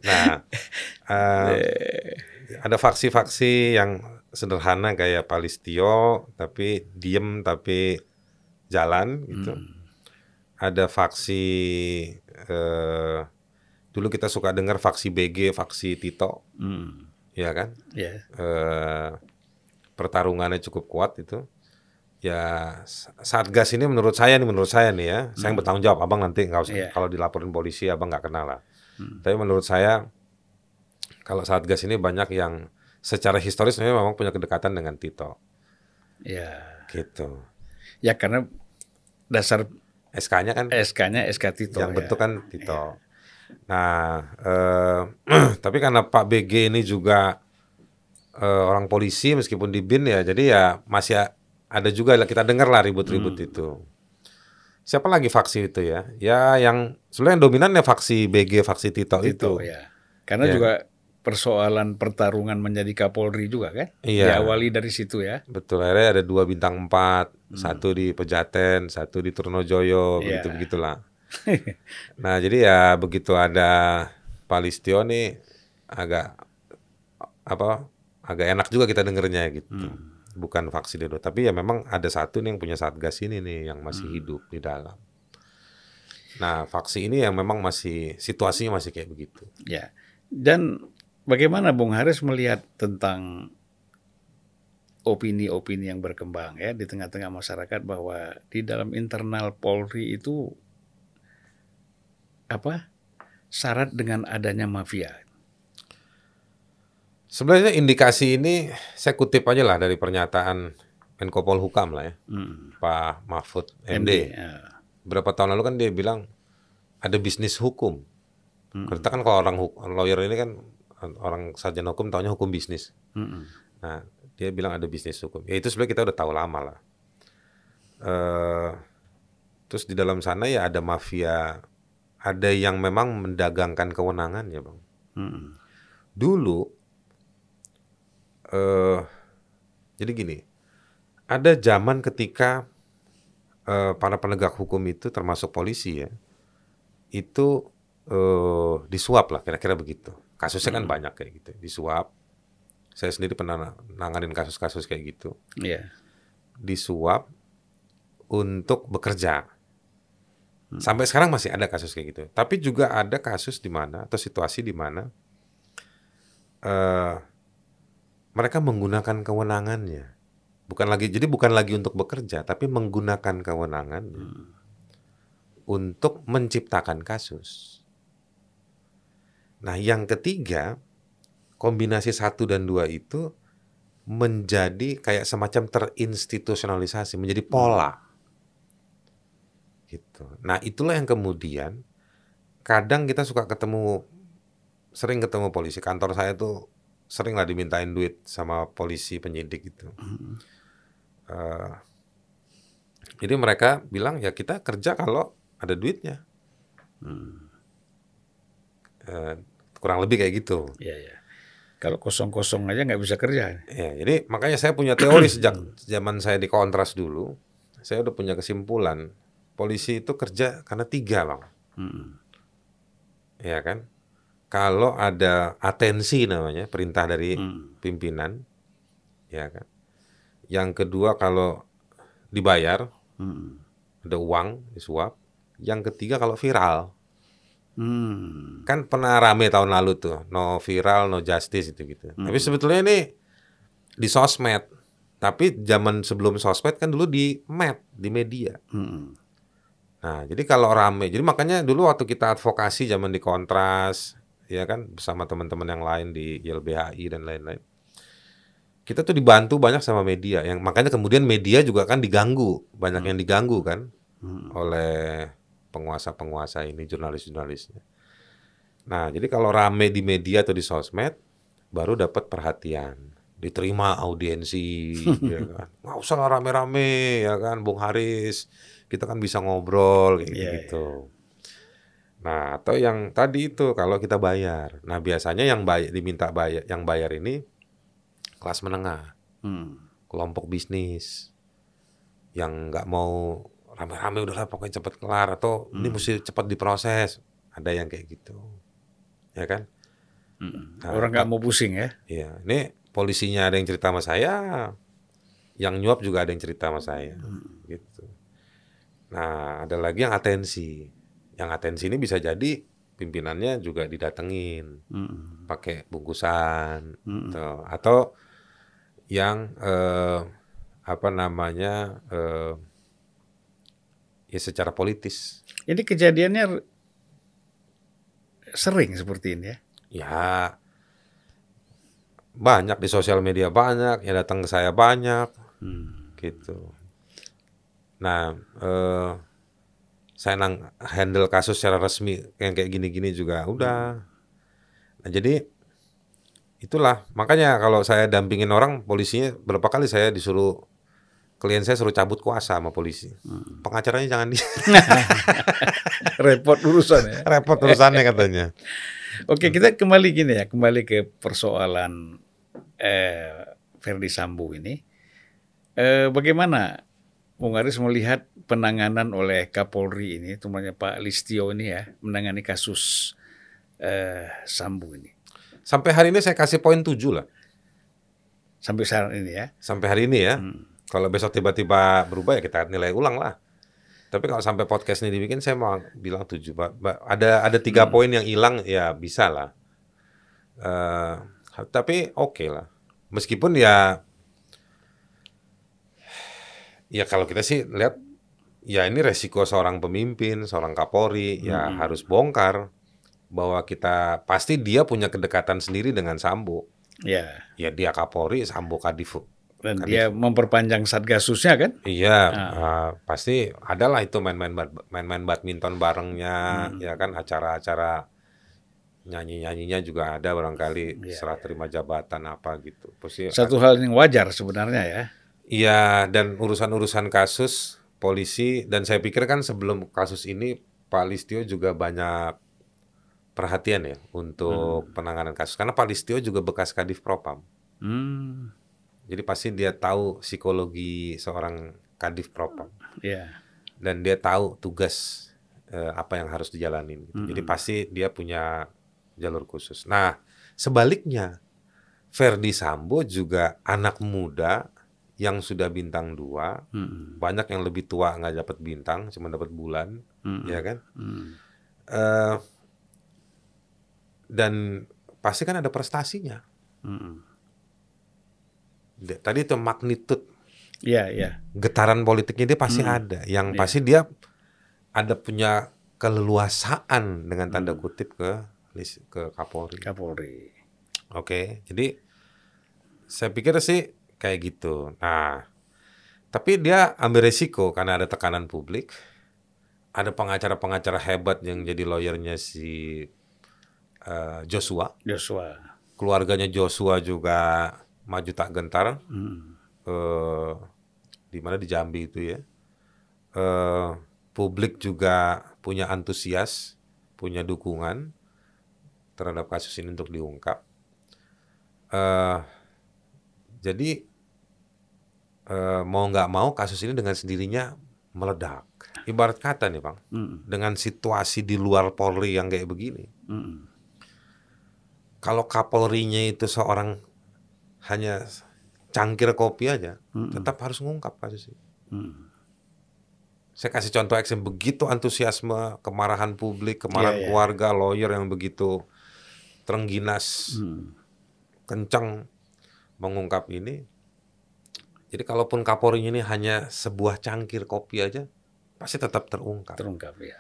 Nah, eh, ada faksi-faksi yang sederhana kayak Palistio, tapi diem tapi jalan gitu. Ada faksi eh, dulu kita suka dengar faksi BG, faksi Tito, Mm. ya kan? Ya. Eh, pertarungannya cukup kuat itu. Ya s- Satgas ini menurut saya nih, menurut saya nih ya, saya yang bertanggung jawab. Abang nanti nggak usah Iya. kalau dilaporin polisi, abang nggak kenal lah. Tapi menurut saya kalau Satgas ini banyak yang secara historis memang punya kedekatan dengan Tito, Ya. gitu. Ya karena dasar SK-nya kan SK-nya SK Tito. yang ya. bentuk kan Tito. Nah, eh, tapi karena Pak BG ini juga eh, orang polisi meskipun di BIN ya, jadi ya masih ada juga lah kita dengar lah ribut-ribut itu. Siapa lagi faksi itu ya? Ya yang sebenarnya yang dominan ya faksi BG, faksi Tito, Tito itu. ya. Karena Ya. juga persoalan pertarungan menjadi Kapolri juga kan. Iya. Diawali dari situ ya. Betul, akhirnya ada dua bintang empat, satu di Pejaten, satu di Turnojoyo, Iya. begitu begitulah. nah jadi ya begitu ada Palistio nih agak apa agak enak juga kita dengernya gitu. Bukan faksi Dedo, tapi ya memang ada satu nih yang punya satgas ini nih yang masih hidup di dalam. Nah faksi ini yang memang masih situasinya masih kayak begitu. Ya. Dan bagaimana Bung Haris melihat tentang opini-opini yang berkembang ya di tengah-tengah masyarakat bahwa di dalam internal Polri itu apa syarat dengan adanya mafia. Sebenarnya indikasi ini saya kutip aja lah dari pernyataan Menko Polhukam lah ya, Hmm. Pak Mahfud MD. MD. ya. Berapa tahun lalu kan dia bilang ada bisnis hukum. Hmm. Kita kan kalau orang lawyer ini kan orang sarjana hukum taunya hukum bisnis. Mm-mm. Nah, dia bilang ada bisnis hukum. Ya itu sebenarnya kita udah tahu lama lah. Eh, terus di dalam sana ya ada mafia, ada yang memang mendagangkan kewenangan ya bang. Mm-mm. Dulu, eh, jadi gini, ada zaman ketika eh, para penegak hukum itu termasuk polisi ya, itu eh, disuap lah kira-kira begitu. Kasusnya kan banyak kayak gitu, disuap. Saya sendiri pernah nanganin kasus-kasus kayak gitu, Iya. disuap untuk bekerja. Sampai sekarang masih ada kasus kayak gitu. Tapi juga ada kasus di mana atau situasi di mana eh mereka menggunakan kewenangannya. Bukan lagi jadi bukan lagi untuk bekerja, tapi menggunakan kewenangannya untuk menciptakan kasus. Nah, yang ketiga, kombinasi satu dan dua itu menjadi kayak semacam terinstitusionalisasi, menjadi pola. Gitu. Nah, itulah yang kemudian kadang kita suka ketemu sering ketemu polisi kantor saya tuh sering lah dimintain duit sama polisi penyidik gitu. Eh, jadi mereka bilang ya kita kerja kalau ada duitnya. Eh, kurang lebih kayak gitu. Iya, iya. Kalau kosong-kosong aja nggak bisa kerja. Ya, jadi makanya saya punya teori sejak zaman saya di kontras dulu. Saya udah punya kesimpulan polisi itu kerja karena tiga bang, Mm-mm. ya kan? Kalau ada atensi namanya perintah dari Mm. pimpinan, ya kan? Yang kedua kalau dibayar Mm. ada uang disuap. Yang ketiga kalau viral, Hmm. kan pernah rame tahun lalu tuh, no viral, no justice itu gitu. Tapi sebetulnya ini di sosmed. Tapi zaman sebelum sosmed kan dulu di med, di media. Mm-mm. Nah, jadi kalau rame, jadi makanya dulu waktu kita advokasi zaman di Kontras, ya kan bersama teman-teman yang lain di YLBHI dan lain-lain. Kita tuh dibantu banyak sama media, yang makanya kemudian media juga kan diganggu, banyak yang diganggu kan Mm. oleh penguasa-penguasa ini, jurnalis-jurnalisnya. Nah, jadi kalau rame di media atau di sosmed, baru dapat perhatian, diterima audiensi, ya kan. Nggak usah rame-rame, ya kan, Bung Haris, kita kan bisa ngobrol kayak Iya, gitu. Nah, atau yang tadi itu kalau kita bayar. Nah, biasanya yang bayar diminta bayar, yang bayar ini kelas menengah Mm. kelompok bisnis yang nggak mau rame-rame udahlah pokoknya cepet kelar atau ini mesti cepat diproses ada yang kayak gitu ya kan Mm. Nah, Orang nggak mau pusing ya. Iya ini polisinya ada yang cerita sama saya yang nyuap juga ada yang cerita sama saya gitu nah ada lagi yang atensi yang atensi ini bisa jadi pimpinannya juga didatengin Mm. pakai bungkusan Mm. Tuh. atau yang eh, apa namanya eh, ya secara politis. Ini kejadiannya sering seperti ini ya. ya banyak di sosial media banyak yang datang ke saya banyak. Hmm. gitu. Nah eh, saya nang handle kasus secara resmi yang kayak gini-gini juga udah. Nah jadi itulah. Makanya kalau saya dampingin orang polisinya berapa kali saya disuruh klien saya suruh cabut kuasa sama polisi pengacaranya jangan di Repot urusan ya. repot urusannya katanya Oke, kita kembali gini ya, kembali ke persoalan eh, Ferdi Sambo ini. Eh, bagaimana Bung Aris melihat penanganan oleh Kapolri ini, temannya Pak Listio ini ya, menangani kasus eh, Sambo ini sampai hari ini saya kasih poin 7 lah sampai saat ini ya. sampai hari ini ya Hmm. Kalau besok tiba-tiba berubah ya kita nilai ulang lah tapi kalau sampai podcast ini dibikin saya mau bilang tujuh ada ada tiga poin yang hilang ya bisa lah Eh, tapi oke lah meskipun ya Ya kalau kita sih lihat ya ini resiko seorang pemimpin, seorang Kapolri ya Hmm. harus bongkar bahwa kita pasti dia punya kedekatan sendiri dengan Sambo. Ya. Ya dia Kapolri, Sambo Kadif. Dan Kadif. dia memperpanjang satgasusnya kan? Iya, Ah. uh, pasti adalah itu main-main bad- main-main badminton barengnya, Hmm. ya kan acara-acara nyanyi-nyanyinya juga ada barangkali Iya, serah terima jabatan apa gitu. Pasti Satu hal yang wajar sebenarnya ya. Iya, dan urusan-urusan kasus polisi dan saya pikir kan sebelum kasus ini Pak Listio juga banyak perhatian ya untuk Hmm. penanganan kasus karena Pak Listio juga bekas Kadif Propam. Hmm. Jadi pasti dia tahu psikologi seorang Kadif Propam Ya. dan dia tahu tugas eh, apa yang harus dijalanin. gitu. Jadi Mm-mm. pasti dia punya jalur khusus. Nah, sebaliknya Ferdi Sambo juga anak muda yang sudah bintang dua, Hmm. banyak yang lebih tua nggak dapat bintang, cuma dapat bulan, Hmm. ya kan? Hmm. Eh, dan pasti kan ada prestasinya. Hmm. Tadi itu magnitud Ya, ya. getaran politiknya dia pasti Hmm. ada. Yang Iya. pasti dia ada punya keleluasaan dengan tanda Hmm. kutip ke ke Kapolri. Kapolri. Oke, jadi saya pikir sih kayak gitu. Nah, tapi dia ambil resiko karena ada tekanan publik. Ada pengacara-pengacara hebat yang jadi lawyernya si eh, Joshua. Joshua. Keluarganya Joshua juga maju tak gentar. Hmm. eh di mana di Jambi itu ya. Eh publik juga punya antusias, punya dukungan terhadap kasus ini untuk diungkap. eh jadi eh mau nggak mau kasus ini dengan sendirinya meledak. Ibarat kata nih bang, Hmm. dengan situasi di luar Polri yang kayak begini, Hmm. kalau Kapolrinya itu seorang hanya cangkir kopi aja, Hmm. tetap harus ngungkap kasus ini. Hmm. Saya kasih contoh ekstrem begitu antusiasme, kemarahan publik, kemarahan Iya, iya. keluarga, lawyer yang begitu terengginas, Hmm. kencang mengungkap ini. Jadi kalaupun Kapolri ini hanya sebuah cangkir kopi aja, pasti tetap terungkap. Terungkap ya.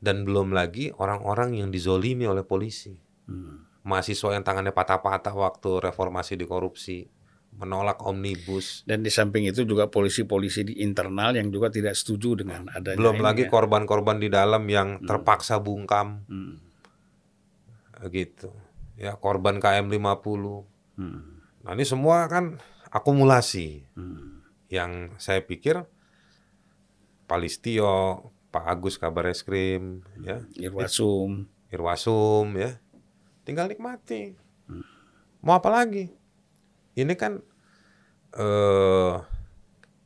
Dan belum lagi orang-orang yang dizolimi oleh polisi. Hmm. Mahasiswa yang tangannya patah-patah waktu reformasi di korupsi, menolak omnibus. Dan di samping itu juga polisi-polisi di internal yang juga tidak setuju dengan adanya Belum lagi ya. korban-korban di dalam yang terpaksa bungkam. Hmm. gitu ya korban KM 50 Hmm. nah ini semua kan akumulasi Hmm. yang saya pikir Pak Listio Pak Agus Kabar Eskrim ya Irwasum. Irwasum ya tinggal nikmati mau apa lagi ini kan eh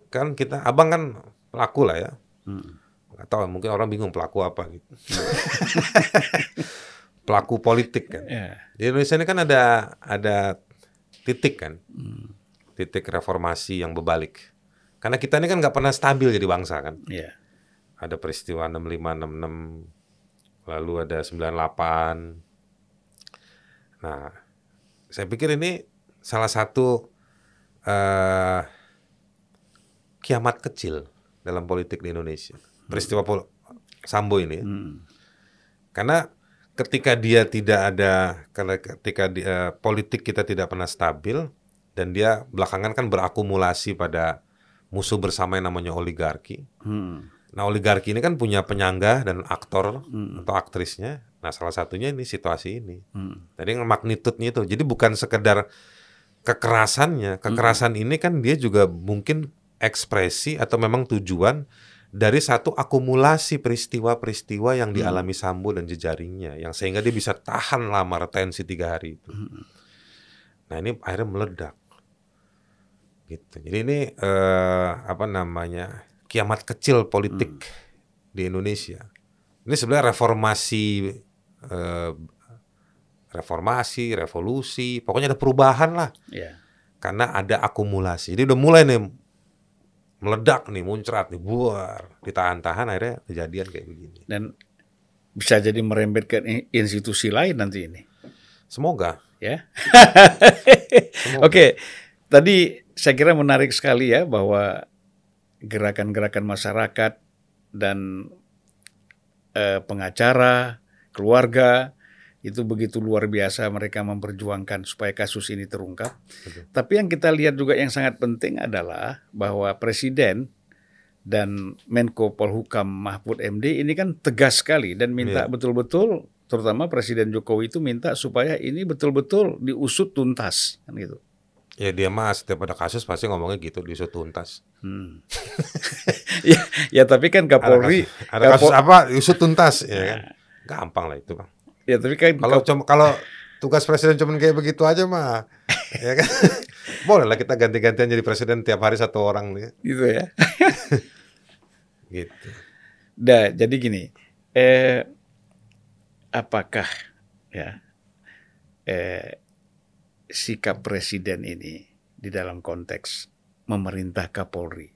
kan kita abang kan pelaku lah ya Hmm. nggak tahu mungkin orang bingung pelaku apa gitu pelaku politik kan Ya. Di Indonesia ini kan ada ada titik kan, Hmm. titik reformasi yang berbalik. Karena kita ini kan nggak pernah stabil jadi bangsa kan. Ya. Ada peristiwa 65, 66, lalu ada 98. Nah, saya pikir ini salah satu eh, kiamat kecil dalam politik di Indonesia. Peristiwa pol- Sambo ini. ya. Hmm. Karena ketika dia tidak ada, karena ketika di- eh, politik kita tidak pernah stabil dan dia belakangan kan berakumulasi pada musuh bersama yang namanya oligarki. Hmm. Nah oligarki ini kan punya penyangga dan aktor Hmm. atau aktrisnya. Nah salah satunya ini situasi ini. Hmm. Jadi magnitudnya itu. Jadi bukan sekedar kekerasannya. Kekerasan ini kan dia juga mungkin ekspresi atau memang tujuan dari satu akumulasi peristiwa-peristiwa yang dialami Sambo dan jejaringnya, yang sehingga dia bisa tahan lama retensi tiga hari itu. Nah ini akhirnya meledak, gitu. Jadi ini eh, apa namanya kiamat kecil politik di Indonesia. Ini sebenarnya reformasi, eh, reformasi, revolusi, pokoknya ada perubahan lah Ya. karena ada akumulasi. Jadi udah mulai nih meledak nih, muncrat nih, buar, ditahan-tahan akhirnya kejadian kayak begini. Dan bisa jadi merembet ke institusi lain nanti ini. Semoga. Ya. Oke, tadi saya kira menarik sekali ya bahwa gerakan-gerakan masyarakat dan eh, pengacara, keluarga itu begitu luar biasa mereka memperjuangkan supaya kasus ini terungkap. Betul. Tapi yang kita lihat juga yang sangat penting adalah bahwa presiden dan Menko Polhukam Mahfud MD ini kan tegas sekali dan minta Iya. betul-betul terutama Presiden Jokowi itu minta supaya ini betul-betul diusut tuntas kan gitu. Ya dia mah setiap ada kasus pasti ngomongnya gitu diusut tuntas. Hmm. ya, ya tapi kan Kapolri Ada kasus, ada kasus Kapol- apa diusut tuntas ya kan. Gampang lah itu bang. ya tapi kan Kalau cuma kalau tugas presiden cuma kayak begitu aja mah, ya kan. Boleh lah kita ganti-gantian jadi presiden tiap hari satu orang nih, gitu ya. gitu. Dah, jadi gini, eh, apakah ya eh, sikap presiden ini di dalam konteks memerintah Kapolri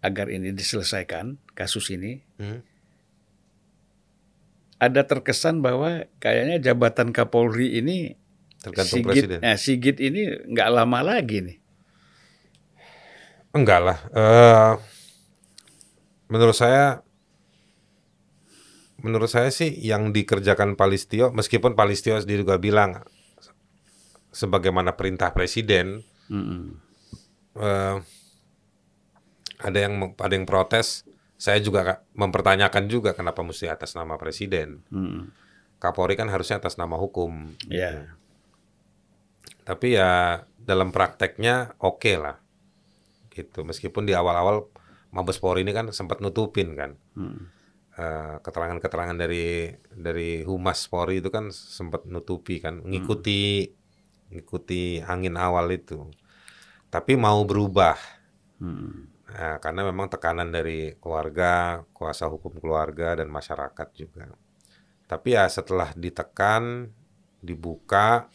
agar ini diselesaikan kasus ini Hmm. Ada terkesan bahwa kayaknya jabatan Kapolri ini Tergantung Sigit, presiden. eh, Sigit ini nggak lama lagi nih. Enggak lah. Eh, menurut saya, menurut saya sih yang dikerjakan Palistio, meskipun Palistio sendiri juga bilang sebagaimana perintah presiden, Mm-mm. eh, ada yang ada yang protes. Saya juga ka- mempertanyakan juga kenapa mesti atas nama presiden. Mm-mm. Kapolri kan harusnya atas nama hukum. Ya. Tapi ya dalam prakteknya oke lah. Gitu. Meskipun di awal-awal Mabes Polri ini kan sempat nutupin kan. Mm. Eh, keterangan-keterangan dari dari Humas Polri itu kan sempat nutupi kan, ngikuti ngikuti angin awal itu. Tapi mau berubah. Mm. Nah, karena memang tekanan dari keluarga, kuasa hukum keluarga dan masyarakat juga. Tapi ya setelah ditekan, dibuka,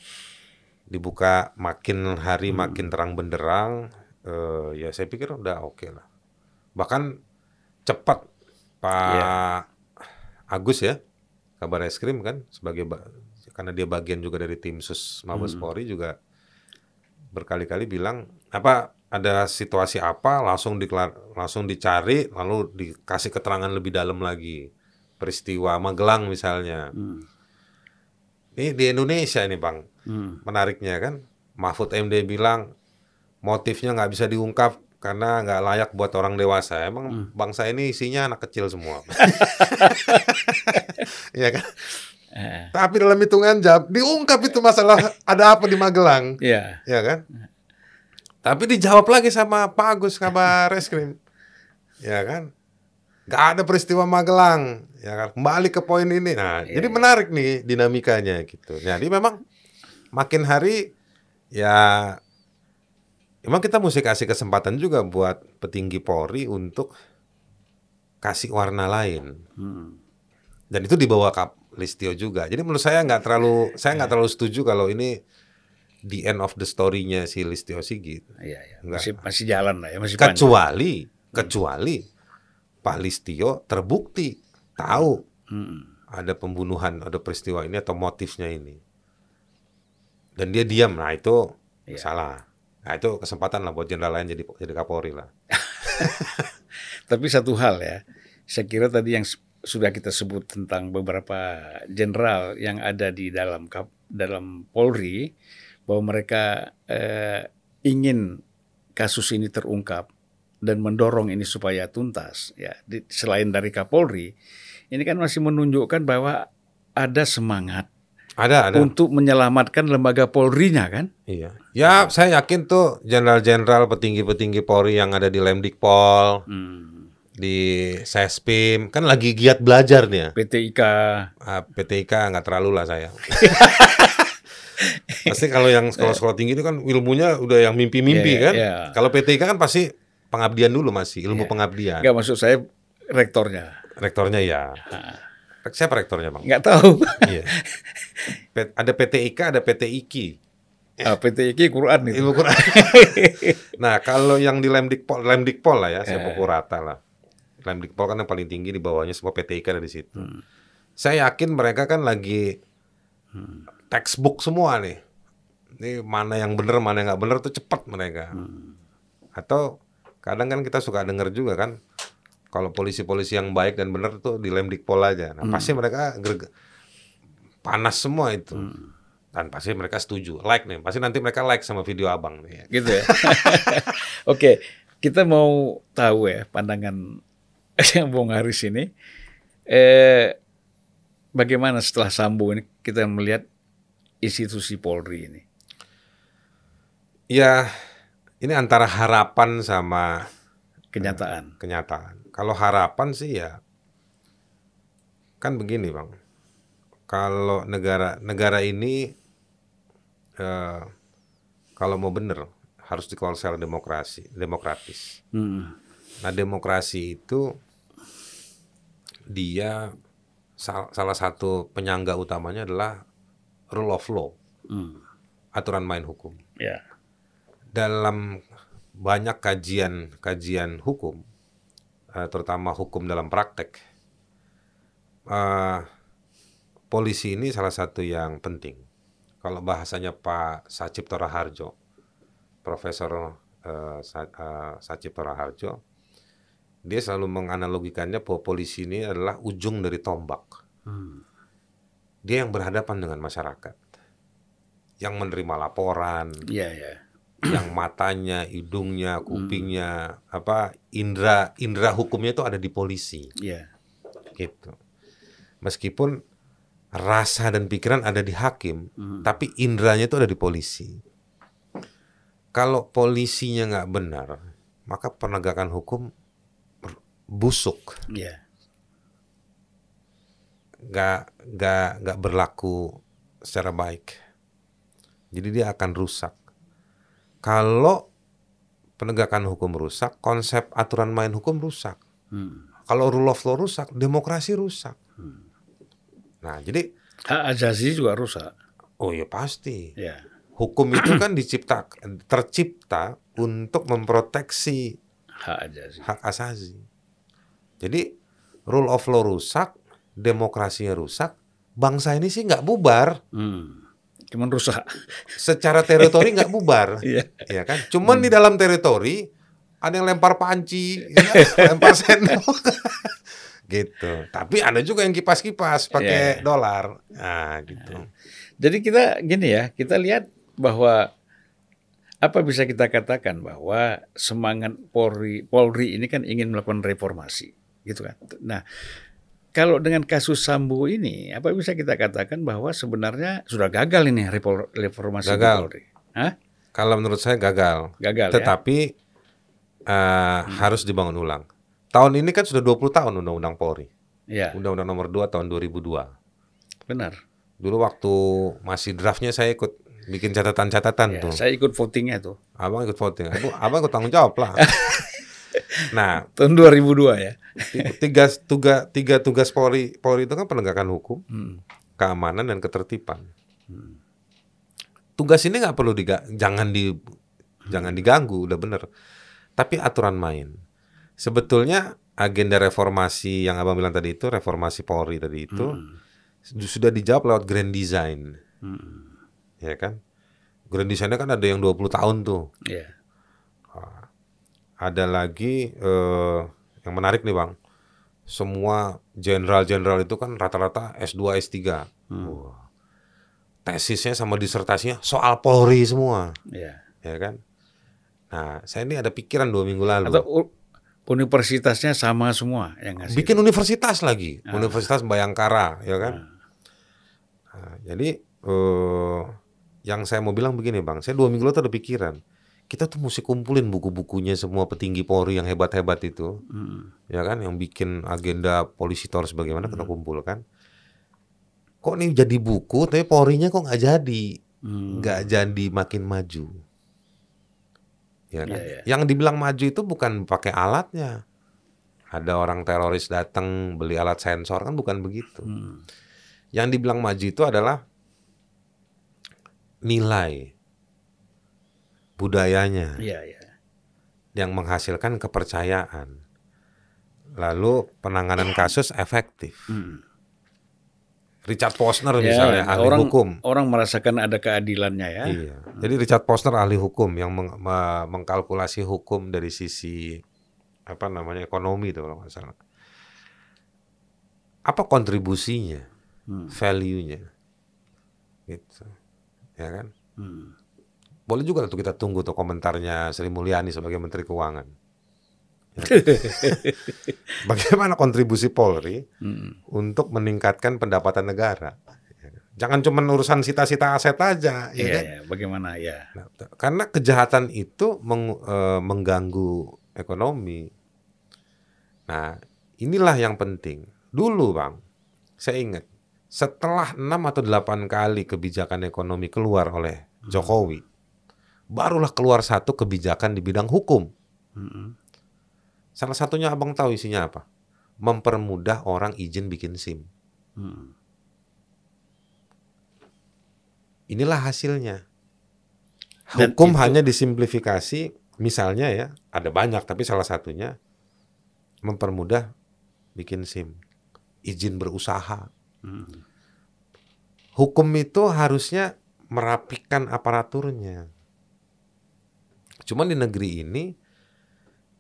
dibuka makin hari makin terang benderang, eh, ya saya pikir udah oke lah. Bahkan cepat Pak Iya. Agus ya, kabar eskrim kan sebagai ba- karena dia bagian juga dari tim sus Mabes Polri juga berkali-kali bilang apa ada situasi apa langsung dikelar, langsung dicari lalu dikasih keterangan lebih dalam lagi. Peristiwa Magelang misalnya. Mm. ini di Indonesia ini bang. Mm. menariknya kan Mahfud MD bilang motifnya nggak bisa diungkap karena nggak layak buat orang dewasa. Emang bangsa ini isinya anak kecil semua. Iya kan? Eh, tapi dalam hitungan jam diungkap itu masalah ada apa di Magelang. Ya. ya kan? Tapi dijawab lagi sama Pak Agus kabar reskrim, ya kan? Gak ada peristiwa Magelang, ya kan? Kembali ke poin ini, nah jadi menarik nih dinamikanya gitu. Jadi memang makin hari ya, memang kita mesti kasih kesempatan juga buat petinggi Polri untuk kasih warna lain Mm. dan itu dibawa Kap Listio juga. Jadi menurut saya nggak terlalu saya nggak terlalu setuju kalau ini the end of the story-nya si Listio Sigit. Iya, iya. Enggak. Masih masih jalan lah ya, masih panjang. Kecuali kecuali Pak Listio terbukti tahu Mm. ada pembunuhan, ada peristiwa ini atau motifnya ini. Dan dia diam, nah itu Iya. salah. Nah itu kesempatan lah buat jenderal lain jadi jadi Kapolri lah. Tapi satu hal ya, saya kira tadi yang sudah kita sebut tentang beberapa jenderal yang ada di dalam dalam Polri bahwa mereka eh, ingin kasus ini terungkap dan mendorong ini supaya tuntas ya di- selain dari Kapolri ini kan masih menunjukkan bahwa ada semangat Ada, ada. untuk menyelamatkan lembaga Polri-nya kan Iya. Ya, saya yakin tuh jenderal-jenderal petinggi-petinggi Polri yang ada di Lemdikpol, Hmm. di Sespim, kan lagi giat belajar nih ya. PTIK Ah, PTIK nggak terlalu lah saya. pasti kalau yang sekolah-sekolah tinggi itu kan ilmunya udah yang mimpi-mimpi Iya, kan. iya. Kalau PTIK kan pasti pengabdian dulu masih, ilmu Iya. pengabdian. nggak maksud saya rektornya Rektornya ya. Siapa rektornya, Bang? nggak tahu Iya. P- ada PTIK, ada PTIK. Ah, PTIK Quran itu. Ilmu Quran. nah, kalau yang di Lemdikpol, Lemdikpol lah ya, saya Eh. pukul rata lah. Lemdikpol kan yang paling tinggi di bawahnya semua PTIK ada di situ. Hmm. Saya yakin mereka kan lagi textbook semua nih. Ini mana yang benar, mana yang nggak benar tuh cepat mereka. Hmm. Atau kadang kan kita suka dengar juga kan kalau polisi-polisi yang baik dan benar tuh dilem dikpol aja. Nah, pasti mereka gerge- panas semua itu. Dan pasti mereka setuju. Like nih, pasti nanti mereka like sama video Abang nih. gitu ya. Oke, kita mau tahu ya pandangan yang Bung Haris ini. Eh, bagaimana setelah Sambo ini kita melihat institusi Polri ini? Ya, ini antara harapan sama Kenyataan. kenyataan. Kalau harapan sih ya kan begini, Bang. Kalau negara negara ini eh, kalau mau bener harus dikelola secara demokrasi, demokratis. Hmm. Nah, demokrasi itu dia sal- salah satu penyangga utamanya adalah rule of law, Hmm. aturan main hukum. Ya. dalam banyak kajian-kajian hukum, eh, terutama hukum dalam praktek, eh, polisi ini salah satu yang penting. Kalau bahasanya Pak Sacipto Raharjo, Profesor eh, Sa- eh, Sacipto Raharjo, dia selalu menganalogikannya bahwa polisi ini adalah ujung dari tombak. Hmm. Dia yang berhadapan dengan masyarakat, yang menerima laporan, Iya, ya. yang matanya, hidungnya, kupingnya, apa indra indra hukumnya itu ada di polisi, Iya. gitu. Meskipun rasa dan pikiran ada di hakim, Hmm. tapi indranya itu ada di polisi. Kalau polisinya nggak benar, maka penegakan hukum busuk, Iya. Nggak nggak nggak berlaku secara baik. Jadi dia akan rusak. Kalau penegakan hukum rusak, konsep aturan main hukum rusak. Hmm. Kalau rule of law rusak, demokrasi rusak. Nah, jadi Hak asasi juga rusak. oh ya pasti. Ya. Hukum itu kan dicipta tercipta untuk memproteksi Hak asasi. hak asasi. Jadi rule of law rusak, demokrasinya rusak, bangsa ini sih nggak bubar. Hmm. Cuman rusak. Secara teritori nggak bubar. Iya. ya kan? Cuman di dalam teritori ada yang lempar panci, ya, lempar sendok, gitu. Tapi ada juga yang kipas-kipas pakai Iya. dolar, nah gitu. Jadi kita gini ya, kita lihat bahwa apa bisa kita katakan bahwa semangat Polri Polri ini kan ingin melakukan reformasi, gitu kan. Nah, kalau dengan kasus Sambo ini, apa bisa kita katakan bahwa sebenarnya sudah gagal ini reformasi Gagal. Polri? Hah? Kalau menurut saya gagal, Gagal ya? tetapi eh, harus dibangun ulang. Tahun ini kan sudah 20 tahun Undang-Undang Polri, Ya, Undang-Undang Nomor 2 tahun 2002. benar. Dulu waktu masih draftnya saya ikut bikin catatan-catatan Ya, tuh. saya ikut votingnya tuh Abang ikut voting, Aku, abang ikut tanggung jawab lah. nah, tahun 2002 ya. tiga tugas tiga tugas Polri Polri itu kan penegakan hukum, Hmm. keamanan dan ketertiban. Tugas ini nggak perlu diga, jangan di jangan diganggu, udah bener. Tapi aturan main. Sebetulnya agenda reformasi yang abang bilang tadi itu reformasi Polri tadi itu sudah dijawab lewat grand design, Hmm. ya kan? Grand design kan ada yang 20 tahun tuh. Ya. Ada lagi eh, yang menarik nih bang, semua jenderal-jenderal itu kan rata-rata S2, S3. Wah. Tesisnya sama disertasinya soal Polri semua, Ya. ya kan? Nah, saya ini ada pikiran dua minggu lalu. Atau universitasnya sama semua yang ngasih. bikin universitas lagi, Universitas Bayangkara, ya kan? Nah, jadi eh, yang saya mau bilang begini bang, saya dua minggu lalu ada pikiran, kita tuh mesti kumpulin buku-bukunya semua petinggi Polri yang hebat-hebat itu, Hmm. ya kan, yang bikin agenda polisi harus bagaimana kita kumpulkan. Kok nih jadi buku, tapi Polrinya kok nggak jadi, Hmm. nggak jadi makin maju. Ya kan? Iya, iya. Yang dibilang maju itu bukan pakai alatnya. Ada orang teroris datang beli alat sensor kan bukan begitu. Hmm. Yang dibilang maju itu adalah nilai budayanya Iya, iya. yang menghasilkan kepercayaan. Lalu penanganan kasus efektif. Hmm. Richard Posner Ya, misalnya ahli orang hukum. orang merasakan ada keadilannya ya. Iya. Jadi Richard Posner ahli hukum yang meng- me- mengkalkulasi hukum dari sisi apa namanya ekonomi itu kalau nggak salah. Apa kontribusinya, Hmm. value-nya, gitu, ya kan? Hmm. Boleh juga tuh kita tunggu tuh komentarnya Sri Mulyani sebagai Menteri Keuangan. Ya. Bagaimana kontribusi Polri Hmm. untuk meningkatkan pendapatan negara? Jangan cuma urusan sita-sita aset aja, ya Iya, kan? ya, bagaimana ya. Nah, karena kejahatan itu meng- eh, mengganggu ekonomi. Nah, inilah yang penting. Dulu, Bang, saya ingat setelah 6 atau 8 kali kebijakan ekonomi keluar oleh Jokowi, barulah keluar satu kebijakan di bidang hukum. Hmm. Salah satunya Abang tahu isinya apa? Mempermudah orang izin bikin SIM. Hmm. Inilah hasilnya. Hukum itu- hanya disimplifikasi, misalnya ya, ada banyak tapi salah satunya mempermudah bikin SIM, izin berusaha. Hmm. Hukum itu harusnya merapikan aparaturnya. Cuman di negeri ini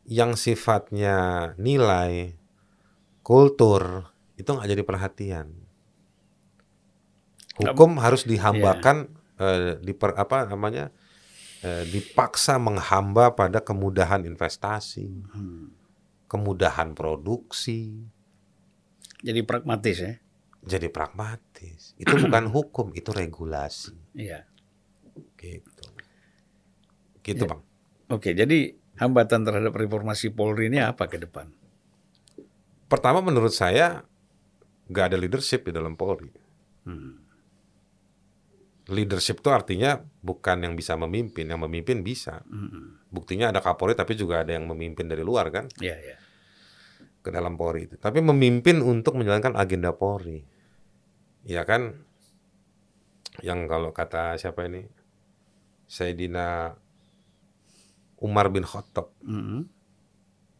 yang sifatnya nilai, kultur itu nggak jadi perhatian. Hukum harus dihambakan, eh, diper, apa namanya, eh, dipaksa menghamba pada kemudahan investasi, Hmm. kemudahan produksi, Jadi pragmatis ya. jadi pragmatis. Itu bukan hukum, itu regulasi. Iya. Gitu. Gitu, Ya. Bang. Oke, jadi hambatan terhadap reformasi Polri ini apa ke depan? Pertama menurut saya nggak ada leadership di dalam Polri. Hmm. Leadership itu artinya bukan yang bisa memimpin, yang memimpin bisa. Hmm. Buktinya ada Kapolri tapi juga ada yang memimpin dari luar kan Iya, iya. ke dalam Polri itu. Tapi memimpin untuk menjalankan agenda Polri. Ya kan yang kalau kata siapa ini Sayyidina Umar bin Khattab Hmm.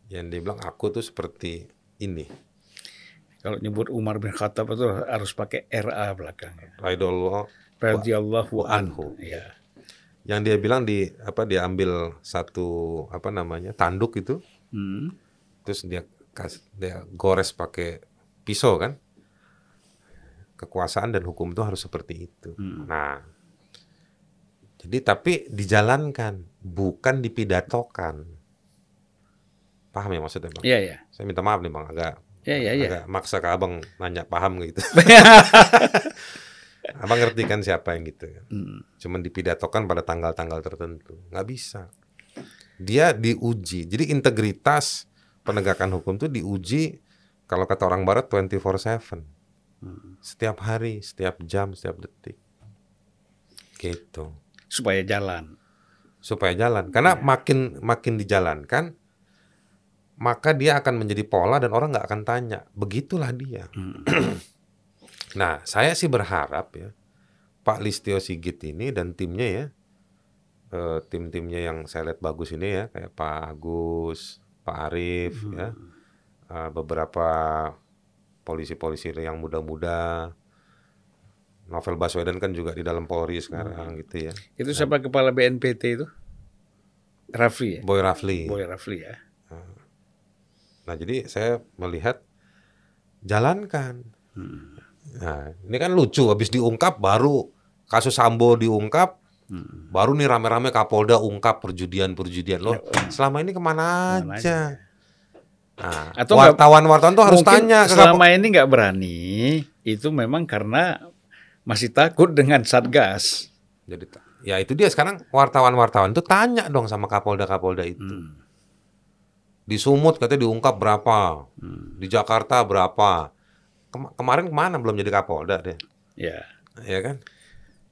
yang dia bilang aku tuh seperti ini. Kalau nyebut Umar bin Khattab itu harus pakai RA belakangnya. Raidullah Radhiyallahu anhu. anhu. Iya. yang dia bilang di apa dia ambil satu apa namanya tanduk itu Hmm. terus dia kas, dia gores pakai pisau kan kekuasaan dan hukum itu harus seperti itu Hmm. nah jadi tapi dijalankan bukan dipidatokan paham ya maksudnya bang Iya, iya. saya minta maaf nih bang agak Iya, iya, iya. agak maksa ke abang nanya paham gitu abang ngerti kan siapa yang gitu kan Hmm. cuman dipidatokan pada tanggal-tanggal tertentu. Nggak bisa. Dia diuji. Jadi integritas penegakan hukum itu diuji kalau kata orang barat 24/7. Hmm. Setiap hari, setiap jam, setiap detik. Gitu. Supaya jalan. Supaya jalan. Karena makin makin dijalankan maka dia akan menjadi pola dan orang nggak akan tanya. Begitulah dia. Hmm. Nah, saya sih berharap ya Pak Listio Sigit ini dan timnya ya, eh, tim-timnya yang saya lihat bagus ini ya, kayak Pak Agus, Pak Arief ya, eh, beberapa polisi-polisi yang muda-muda, Novel Baswedan kan juga di dalam Polri sekarang gitu ya, Itu siapa kepala BNPT itu? Rafli ya? Boy Rafli. Boy Rafli ya. Nah, jadi saya melihat jalankan. Hmm. Nah, ini kan lucu habis diungkap baru kasus Sambo diungkap Hmm. baru nih rame-rame Kapolda ungkap perjudian-perjudian loh. Selama ini ke mana Ke mana aja? Nah, Atau wartawan-wartawan tuh harus tanya ke selama ini nggak berani itu memang karena masih takut dengan satgas. Jadi ya itu dia sekarang wartawan-wartawan tuh tanya dong sama Kapolda-Kapolda itu. Hmm. Di Sumut katanya diungkap berapa? Hmm. Di Jakarta berapa? Kema- kemarin ke mana belum jadi Kapolda deh? Ya, Ya kan?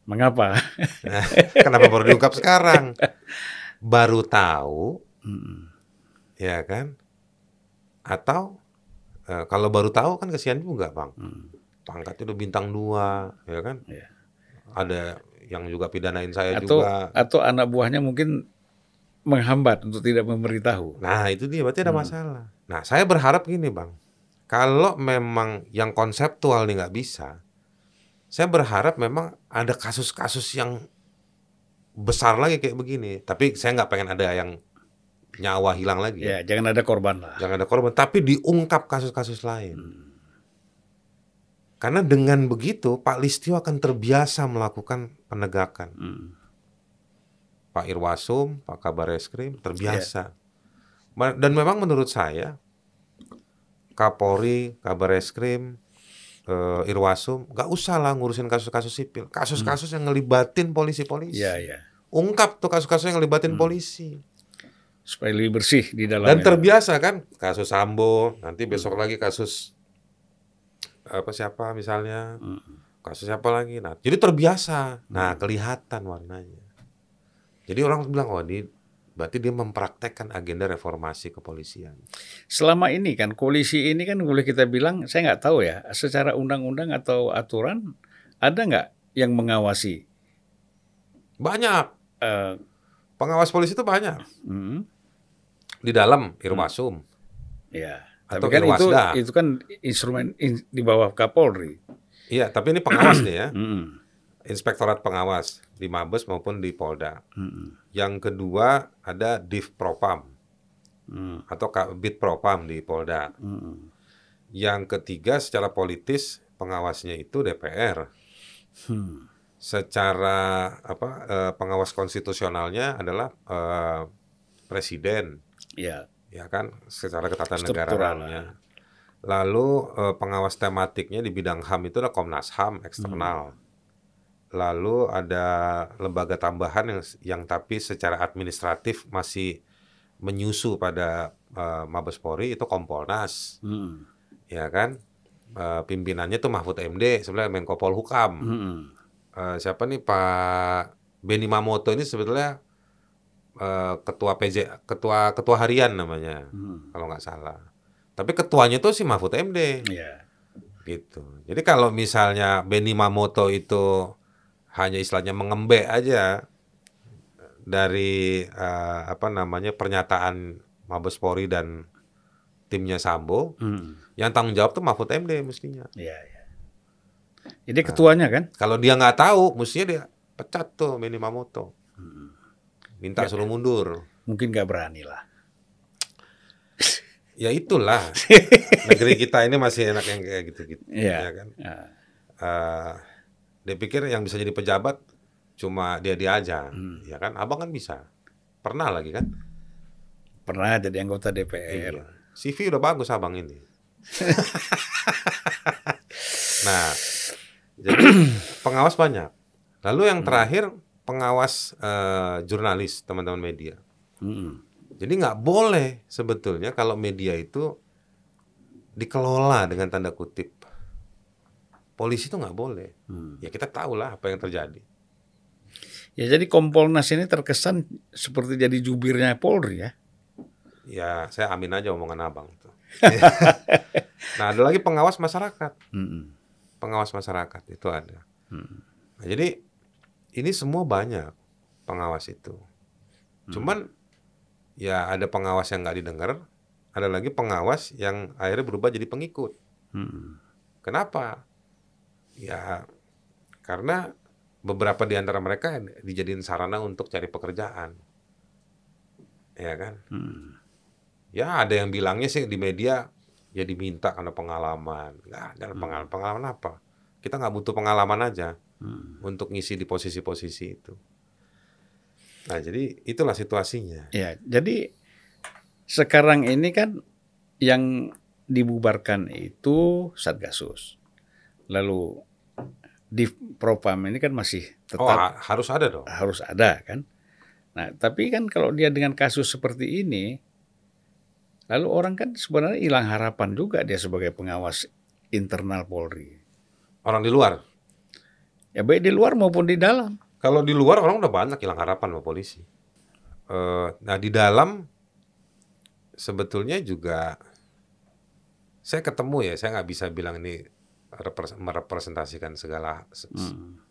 mengapa? Nah, kenapa baru diungkap sekarang? Baru tahu Hmm. ya kan? Atau eh, kalau baru tahu kan kesian juga bang, Hmm. Pangkatnya udah bintang dua, ya kan? Ya. Ada yang juga pidanain saya Atau juga. atau anak buahnya mungkin menghambat untuk tidak memberitahu. Nah itu dia berarti ada Hmm. masalah. Nah saya berharap gini bang, kalau memang yang konseptual nih nggak bisa, Saya berharap memang ada kasus-kasus yang besar lagi kayak begini. Tapi saya nggak pengen ada yang nyawa hilang lagi. Ya, jangan ada korban lah. Jangan ada korban, tapi diungkap kasus-kasus lain. Karena dengan begitu Pak Listio akan terbiasa melakukan penegakan. Hmm. Pak Irwasum, Pak Kabar Eskrim terbiasa. Ma- Dan memang menurut saya Kapolri, Kabar Eskrim, eh, Irwasum nggak usah lah ngurusin kasus-kasus sipil. Kasus-kasus yang ngelibatin polisi-polisi. Ya, ya. Ungkap tuh kasus-kasus yang ngelibatin polisi. Supaya lebih bersih di Dan dalamnya. terbiasa kan kasus Sambo, nanti besok lagi kasus apa siapa misalnya, kasus siapa lagi. Nah, jadi terbiasa. Nah, kelihatan warnanya. Jadi orang bilang oh ini berarti dia mempraktekkan agenda reformasi kepolisian. Selama ini kan koalisi ini kan boleh kita bilang saya nggak tahu ya secara undang-undang atau aturan ada nggak yang mengawasi Banyak eh, pengawas polisi itu banyak hmm, di dalam Irwasum. ya Atau tapi kan itu Irwasda. itu kan instrumen in- di bawah Kapolri Iya, tapi ini pengawas nih ya, Inspektorat Pengawas di Mabes maupun di Polda. Yang kedua ada Div Propam hmm, atau Kabit Propam di Polda. hmm, Yang ketiga secara politis pengawasnya itu DPR. hmm. Secara apa eh, pengawas konstitusionalnya adalah eh, presiden, ya ya kan? Secara ketatanegaraan Struktural negaraannya. Lalu eh, pengawas tematiknya di bidang HAM itu ada Komnas HAM eksternal. Lalu ada lembaga tambahan yang yang tapi secara administratif masih menyusu pada eh, Mabes Polri itu Kompolnas. hmm, ya kan Eh, pimpinannya tuh Mahfud MD sebenarnya Menko Polhukam hmm, Eh, siapa nih Pak Beni Mamoto ini sebetulnya eh, ketua PJ ketua ketua harian namanya hmm. kalau nggak salah. Tapi ketuanya tuh si Mahfud MD ya gitu. Jadi kalau misalnya Beni Mamoto itu hanya istilahnya mengembe aja dari eh, apa namanya pernyataan Mabes Polri dan timnya Sambo hmm, yang tanggung jawab tuh Mahfud MD mestinya. ya ya jadi ketuanya kan? Kalau dia nggak tahu, mestinya dia pecat tuh Benny Mamoto. Minta Ya. suruh mundur. mungkin nggak berani lah Ya itulah. Negeri kita ini masih enak yang kayak gitu-gitu. Iya. Ya kan? Ya. Eh, dia pikir yang bisa jadi pejabat cuma dia-dia aja. Hmm. Ya kan? Abang kan bisa. Pernah lagi kan? pernah jadi anggota DPR Iya. CV udah bagus abang ini. nah, jadi pengawas banyak. Lalu yang terakhir pengawas eh, jurnalis teman-teman media. Hmm, Jadi nggak boleh sebetulnya kalau media itu dikelola dengan tanda kutip. Polisi itu nggak boleh. hmm. Ya kita tahu lah apa yang terjadi. Ya jadi Kompolnas ini terkesan seperti jadi jubirnya Polri ya. Ya saya amin aja omongan abang tuh. nah ada lagi pengawas masyarakat. Hmm. Pengawas masyarakat itu ada. Hmm. Nah, jadi ini semua banyak pengawas itu. Cuman ya ada pengawas yang nggak didengar, ada lagi pengawas yang akhirnya berubah jadi pengikut. Hmm. Kenapa? Ya karena beberapa di antara mereka dijadiin sarana untuk cari pekerjaan. Ya kan? Hmm. Ya ada yang bilangnya sih di media ya diminta karena pengalaman. Nggak ada pengalaman. Pengalaman apa? Kita nggak butuh pengalaman aja Hmm. untuk ngisi di posisi-posisi itu. Nah jadi itulah situasinya. Ya, jadi sekarang ini kan yang dibubarkan itu Satgasus. Lalu di Propam ini kan masih Oh tetap ha- harus ada dong. harus ada kan. Nah, tapi kan kalau dia dengan kasus seperti ini, lalu orang kan sebenarnya hilang harapan juga dia sebagai pengawas internal Polri. Orang di luar. Ya baik di luar maupun di dalam. Kalau di luar orang udah banyak hilang harapan sama polisi. Eh, nah di dalam sebetulnya juga saya ketemu ya, saya nggak bisa bilang ini repres- merepresentasikan segala se- se- Hmm.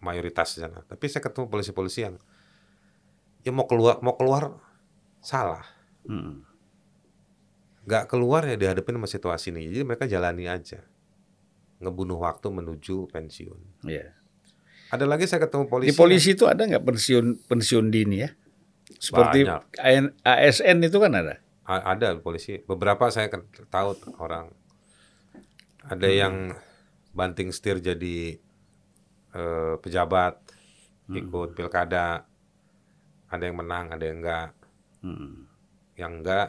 mayoritas di sana. Tapi saya ketemu polisi-polisi yang ya mau keluar mau keluar salah, Hmm. nggak keluar ya dihadapin sama situasi ini. Jadi mereka jalani aja, ngebunuh waktu menuju pensiun. Iya. Ada lagi saya ketemu polisi. Di polisi itu ada nggak pensiun pensiun dini ya? Seperti Banyak. AN ASN itu kan ada. A- ada polisi. Beberapa saya tahu orang. Ada Hmm. yang banting setir jadi eh, pejabat, Hmm. ikut pilkada. Ada yang menang, ada yang enggak. Hmm. Yang enggak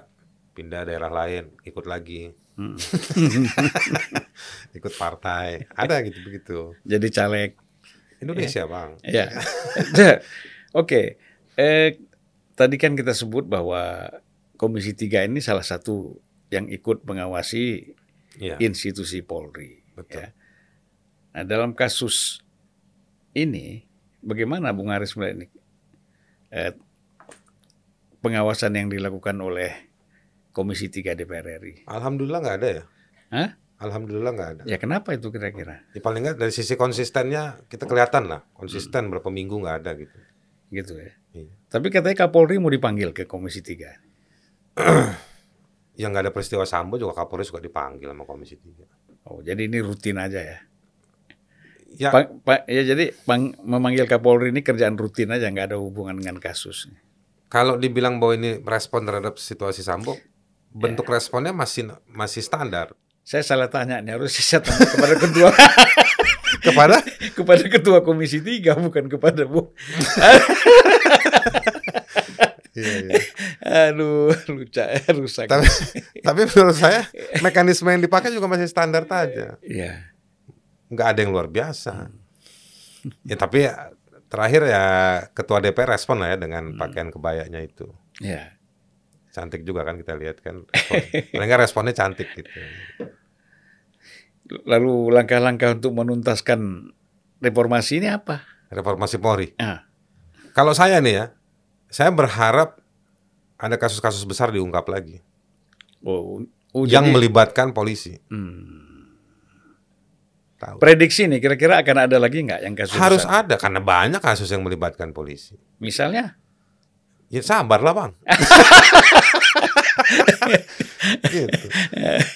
pindah daerah lain, ikut lagi, Hmm. ikut partai. Ada gitu begitu. Jadi caleg. Indonesia, Bang. Ya. Oke. Eh tadi kan kita sebut bahwa Komisi 3 ini salah satu yang ikut mengawasi Iya. institusi Polri. Betul. ya. Nah, dalam kasus ini, bagaimana Bung Haris melihat ini? Eh, pengawasan yang dilakukan oleh Komisi 3 DPR RI. Alhamdulillah nggak ada ya. Hah? Alhamdulillah nggak ada. Ya kenapa itu kira-kira? Ya, paling nggak dari sisi konsistennya kita kelihatan lah Hmm. konsisten berapa minggu nggak ada gitu. Gitu ya. Iya. Tapi katanya Kapolri mau dipanggil ke Komisi 3. Yang nggak ada peristiwa Sambo juga Kapolri suka dipanggil sama Komisi 3. Oh, jadi ini rutin aja ya. Ya Pak, Pak- ya jadi pang- memanggil Kapolri ini kerjaan rutin aja, nggak ada hubungan dengan kasus. kalau dibilang bahwa ini respon terhadap situasi Sambo, bentuk responnya masih masih standar Saya salah tanya nih, harus saya tanya kepada ketua kepada kepada ketua Komisi 3 bukan kepada Bu. Iya, iya. Aduh, lucu rusak. tapi tapi menurut saya mekanisme yang dipakai juga masih standar aja Iya. nggak ada yang luar biasa ya tapi ya, terakhir ya ketua DPR respon lah ya dengan pakaian kebayanya itu Iya. Cantik juga kan kita lihat kan paling nggak responnya cantik gitu Lalu langkah-langkah untuk menuntaskan reformasi ini apa? reformasi Polri Ah, kalau saya nih ya saya berharap ada kasus-kasus besar diungkap lagi oh, oh, yang jadi- melibatkan polisi Hmm. tahu prediksi nih kira-kira akan ada lagi nggak yang kasus harus besar? ada karena banyak kasus yang melibatkan polisi Misalnya? Ya sabar lah bang gitu.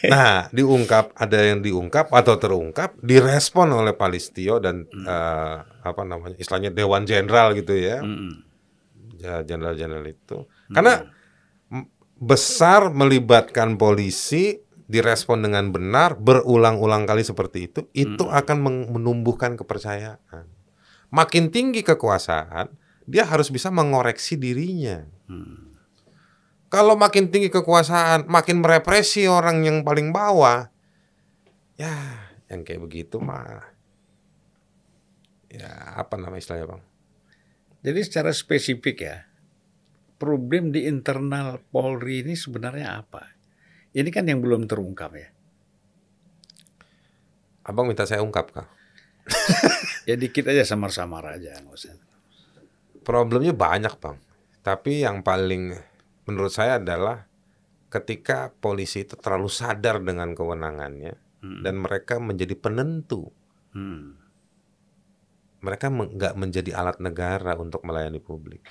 Nah, diungkap ada yang diungkap atau terungkap, direspon oleh Palistio dan eh, apa namanya, istilahnya Dewan Jenderal gitu ya, jenderal-jenderal itu. Karena m- besar melibatkan polisi, direspon dengan benar, berulang-ulang kali seperti itu, itu akan menumbuhkan kepercayaan. Makin tinggi kekuasaan, dia harus bisa mengoreksi dirinya. Kalau makin tinggi kekuasaan, makin merepresi orang yang paling bawah, ya yang kayak begitu mah, ya apa nama istilahnya bang? Jadi secara spesifik ya, problem di internal Polri ini sebenarnya apa? Ini kan yang belum terungkap ya. Abang minta saya ungkap kah? Ya dikit aja samar-samar aja. nggak usah. Problemnya banyak bang, tapi yang paling menurut saya adalah ketika polisi itu terlalu sadar dengan kewenangannya dan mereka menjadi penentu, Hmm. mereka men- nggak menjadi alat negara untuk melayani publik.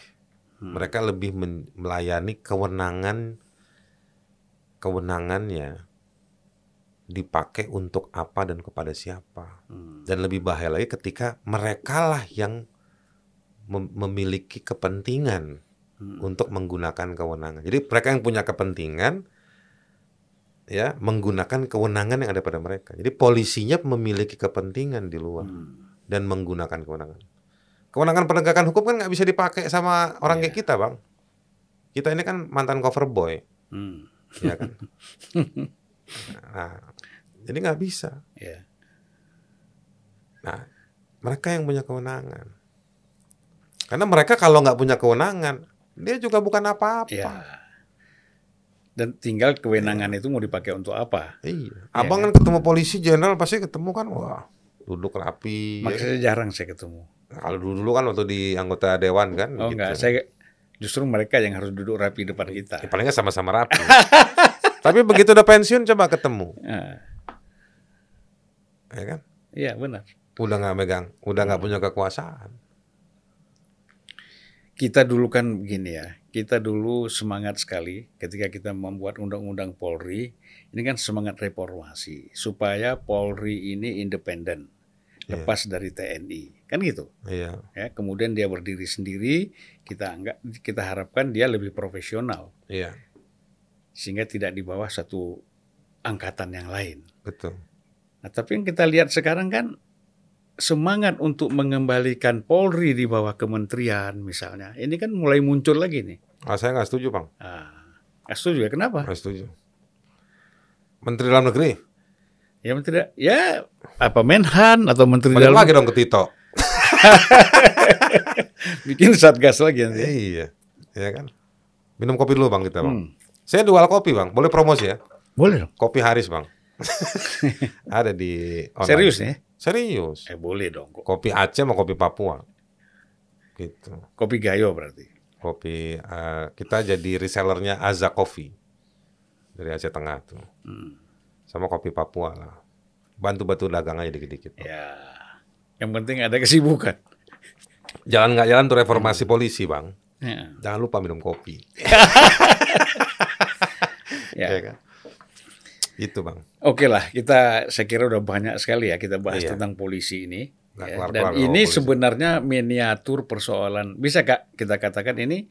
Mereka lebih melayani kewenangan kewenangannya dipakai untuk apa dan kepada siapa. Hmm. Dan lebih bahaya lagi ketika merekalah yang mem- memiliki kepentingan Hmm. untuk menggunakan kewenangan. Jadi mereka yang punya kepentingan ya menggunakan kewenangan yang ada pada mereka. Jadi polisinya memiliki kepentingan di luar Hmm. dan menggunakan kewenangan. Kewenangan penegakan hukum kan nggak bisa dipakai sama orang kayak kita, bang. Kita ini kan mantan cover boy, Hmm. ya kan. nah, jadi nggak bisa. Ya. Nah, mereka yang punya kewenangan. Karena mereka kalau nggak punya kewenangan, dia juga bukan apa-apa. Ya. Dan tinggal kewenangan itu mau dipakai untuk apa? Iya. Abang kan ketemu polisi jenderal pasti ketemu kan, wah duduk rapi. ya. Makanya jarang saya ketemu. Kalau dulu dulu kan waktu di anggota dewan kan. Oh gitu. enggak, saya justru mereka yang harus duduk rapi depan kita. Ya, paling nggak sama-sama rapi. Tapi begitu udah pensiun coba ketemu, Ah, ya kan? Iya benar. Udah nggak megang, udah nggak punya kekuasaan. Kita dulu kan begini ya, kita dulu semangat sekali ketika kita membuat undang-undang Polri, ini kan semangat reformasi supaya Polri ini independen, Iya. lepas dari TNI, kan gitu. Iya. Ya, kemudian dia berdiri sendiri, kita anggap kita harapkan dia lebih profesional Iya. sehingga tidak di bawah satu angkatan yang lain. Betul. Nah, tapi yang kita lihat sekarang kan semangat untuk mengembalikan Polri di bawah kementerian misalnya, ini kan mulai muncul lagi nih. Ah, saya nggak setuju, Bang. Ah, nggak setuju ya? Kenapa? Nggak setuju. Menteri Dalam Negeri. Ya menteri, ya apa Menhan atau Menteri Balik Dalam lagi dong ke Tito. bikin satgas lagi nanti. ya. Iya. Iya kan? Minum kopi dulu, Bang, kita, Bang. Hmm. Saya jual kopi, Bang. Boleh promosi ya? Boleh dong. Kopi Haris, Bang. Ada di online. Serius nih? Serius. Eh boleh dong. Kok. Kopi Aceh sama kopi Papua. Gitu. Kopi Gayo berarti. Kopi eh, kita jadi resellernya Aza Coffee dari Aceh Tengah tuh. Hmm. Sama kopi Papua lah. Bantu-bantu dagang aja dikit-dikit. Ya. Yang penting ada kesibukan. Jalan nggak jalan tuh reformasi polisi, Bang. Ya. Jangan lupa minum kopi. Ya. Iya kan? Itu, Bang. Oke lah, kita saya kira udah banyak sekali ya kita bahas Iya. tentang polisi ini. Nggak Ya, Dan kalau ini polisi. sebenarnya miniatur persoalan. Bisa kak kita katakan ini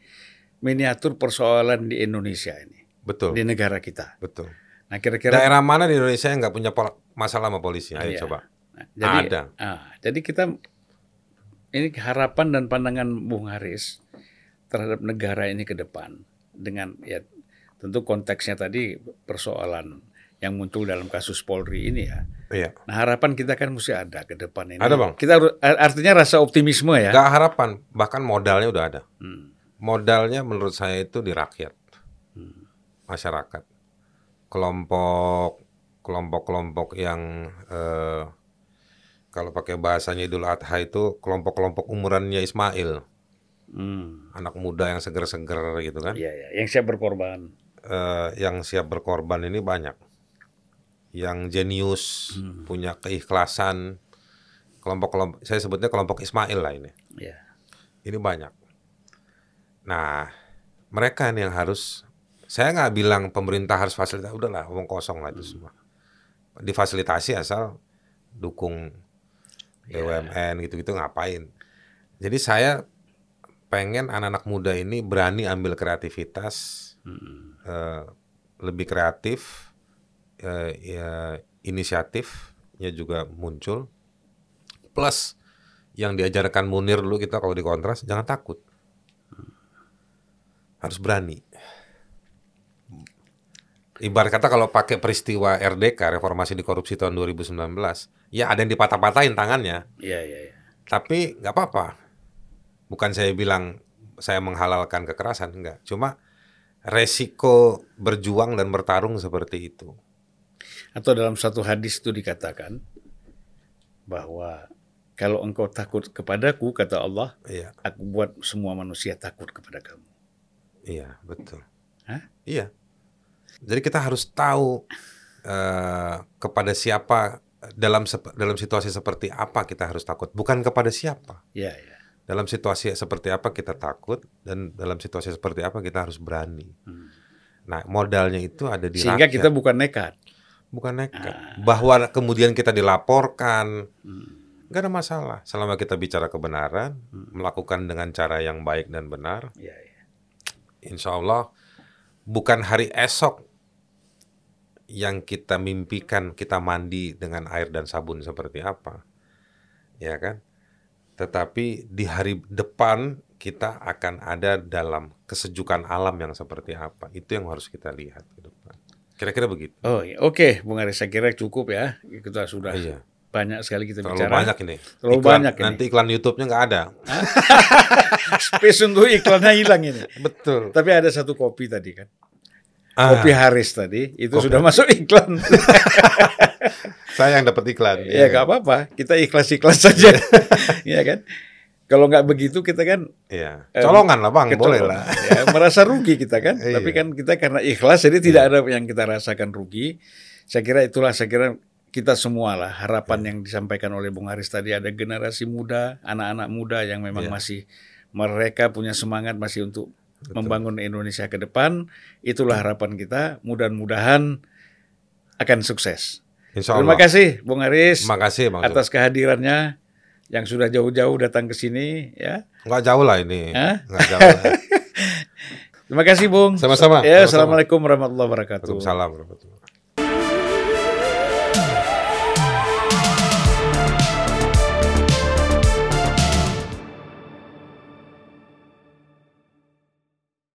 miniatur persoalan di Indonesia ini, Betul. di negara kita. Betul. Nah kira-kira Daerah mana di Indonesia yang nggak punya masalah sama polisi? Ayo Iya. coba. Nah, jadi, Ada. ah, jadi kita ini harapan dan pandangan Bung Haris terhadap negara ini ke depan dengan ya tentu konteksnya tadi persoalan yang muncul dalam kasus Polri ini ya. Iya. Nah harapan kita kan mesti ada ke depan ini. Ada, Bang. Kita artinya rasa optimisme ya. Nggak harapan, bahkan modalnya udah ada. Hmm. Modalnya menurut saya itu di rakyat, masyarakat, kelompok kelompok-kelompok yang eh, kalau pakai bahasanya Idul Adha itu kelompok-kelompok umurannya Ismail, Hmm. anak muda yang seger-seger gitu kan, Iya ya, yang siap berkorban. Eh, yang siap berkorban ini banyak, yang jenius, punya keikhlasan, kelompok-kelompok, saya sebutnya kelompok Ismail lah ini. Ya. Ini banyak. Nah, mereka nih yang harus, saya nggak bilang pemerintah harus fasilitas, udahlah, omong kosong lah itu semua. Difasilitasi asal dukung BUMN gitu-gitu ngapain. Jadi saya pengen anak-anak muda ini berani ambil kreativitas, Hmm. eh, lebih kreatif, eh, ya, inisiatifnya juga muncul. Plus yang diajarkan Munir dulu kita kalau di kontras jangan takut, harus berani. Ibarat kata kalau pakai peristiwa RDK reformasi di korupsi tahun 2019, ya ada yang dipatah-patahin tangannya, Iya iya iya. tapi nggak apa-apa. Bukan saya bilang saya menghalalkan kekerasan, enggak. Cuma resiko berjuang dan bertarung seperti itu. Atau dalam satu hadis itu dikatakan bahwa kalau engkau takut kepadaku kata Allah, Iya, aku buat semua manusia takut kepada kamu. iya, betul. Hah? Iya. Jadi kita harus tahu eh, kepada siapa dalam dalam situasi seperti apa kita harus takut, bukan kepada siapa. Iya iya. Dalam situasi seperti apa kita takut dan dalam situasi seperti apa kita harus berani. Hmm. Nah, modalnya itu ada di Sehingga rakyat. kita bukan nekat. Bukan nekat. Bahwa kemudian kita dilaporkan, Hmm. nggak ada masalah. Selama kita bicara kebenaran, melakukan dengan cara yang baik dan benar, Iya iya. insya Allah bukan hari esok yang kita mimpikan kita mandi dengan air dan sabun seperti apa, ya kan? Tetapi di hari depan kita akan ada dalam kesejukan alam yang seperti apa. Itu yang harus kita lihat. Kira-kira begitu. Oh iya. Oke, Bung Aris, saya kira cukup ya. Kita sudah Iya. banyak sekali kita Terlalu bicara. banyak ini. Terlalu Iklan- banyak ini. Nanti iklan YouTube-nya nggak ada. Space untuk iklannya hilang ini. Betul. Tapi ada satu kopi tadi kan. Ah, Kopi Haris tadi itu Kopi sudah masuk iklan. saya yang dapat iklan. ya nggak apa-apa, kita ikhlas-ikhlas saja. Iya kan? Kalau nggak begitu kita kan Iya. Colongan lah bang, boleh kecolongan. lah. Ya, merasa rugi kita kan. Iya. Tapi kan kita karena ikhlas jadi tidak ada yang kita rasakan rugi. Saya kira itulah saya kira kita semua lah harapan Iya. yang disampaikan oleh Bung Haris tadi ada generasi muda, anak-anak muda yang memang Iya. masih mereka punya semangat masih untuk membangun Indonesia ke depan. Itulah harapan kita. Mudah-mudahan akan sukses. Insya Terima kasih, Bung Haris, Terima kasih Bang. atas kehadirannya yang sudah jauh-jauh datang ke sini. Ya, Enggak jauh lah ini. Enggak jauh. lah. terima kasih, Bung. Sama-sama. Ya, Sama-sama. assalamualaikum warahmatullahi wabarakatuh. Waalaikumsalam warahmatullahi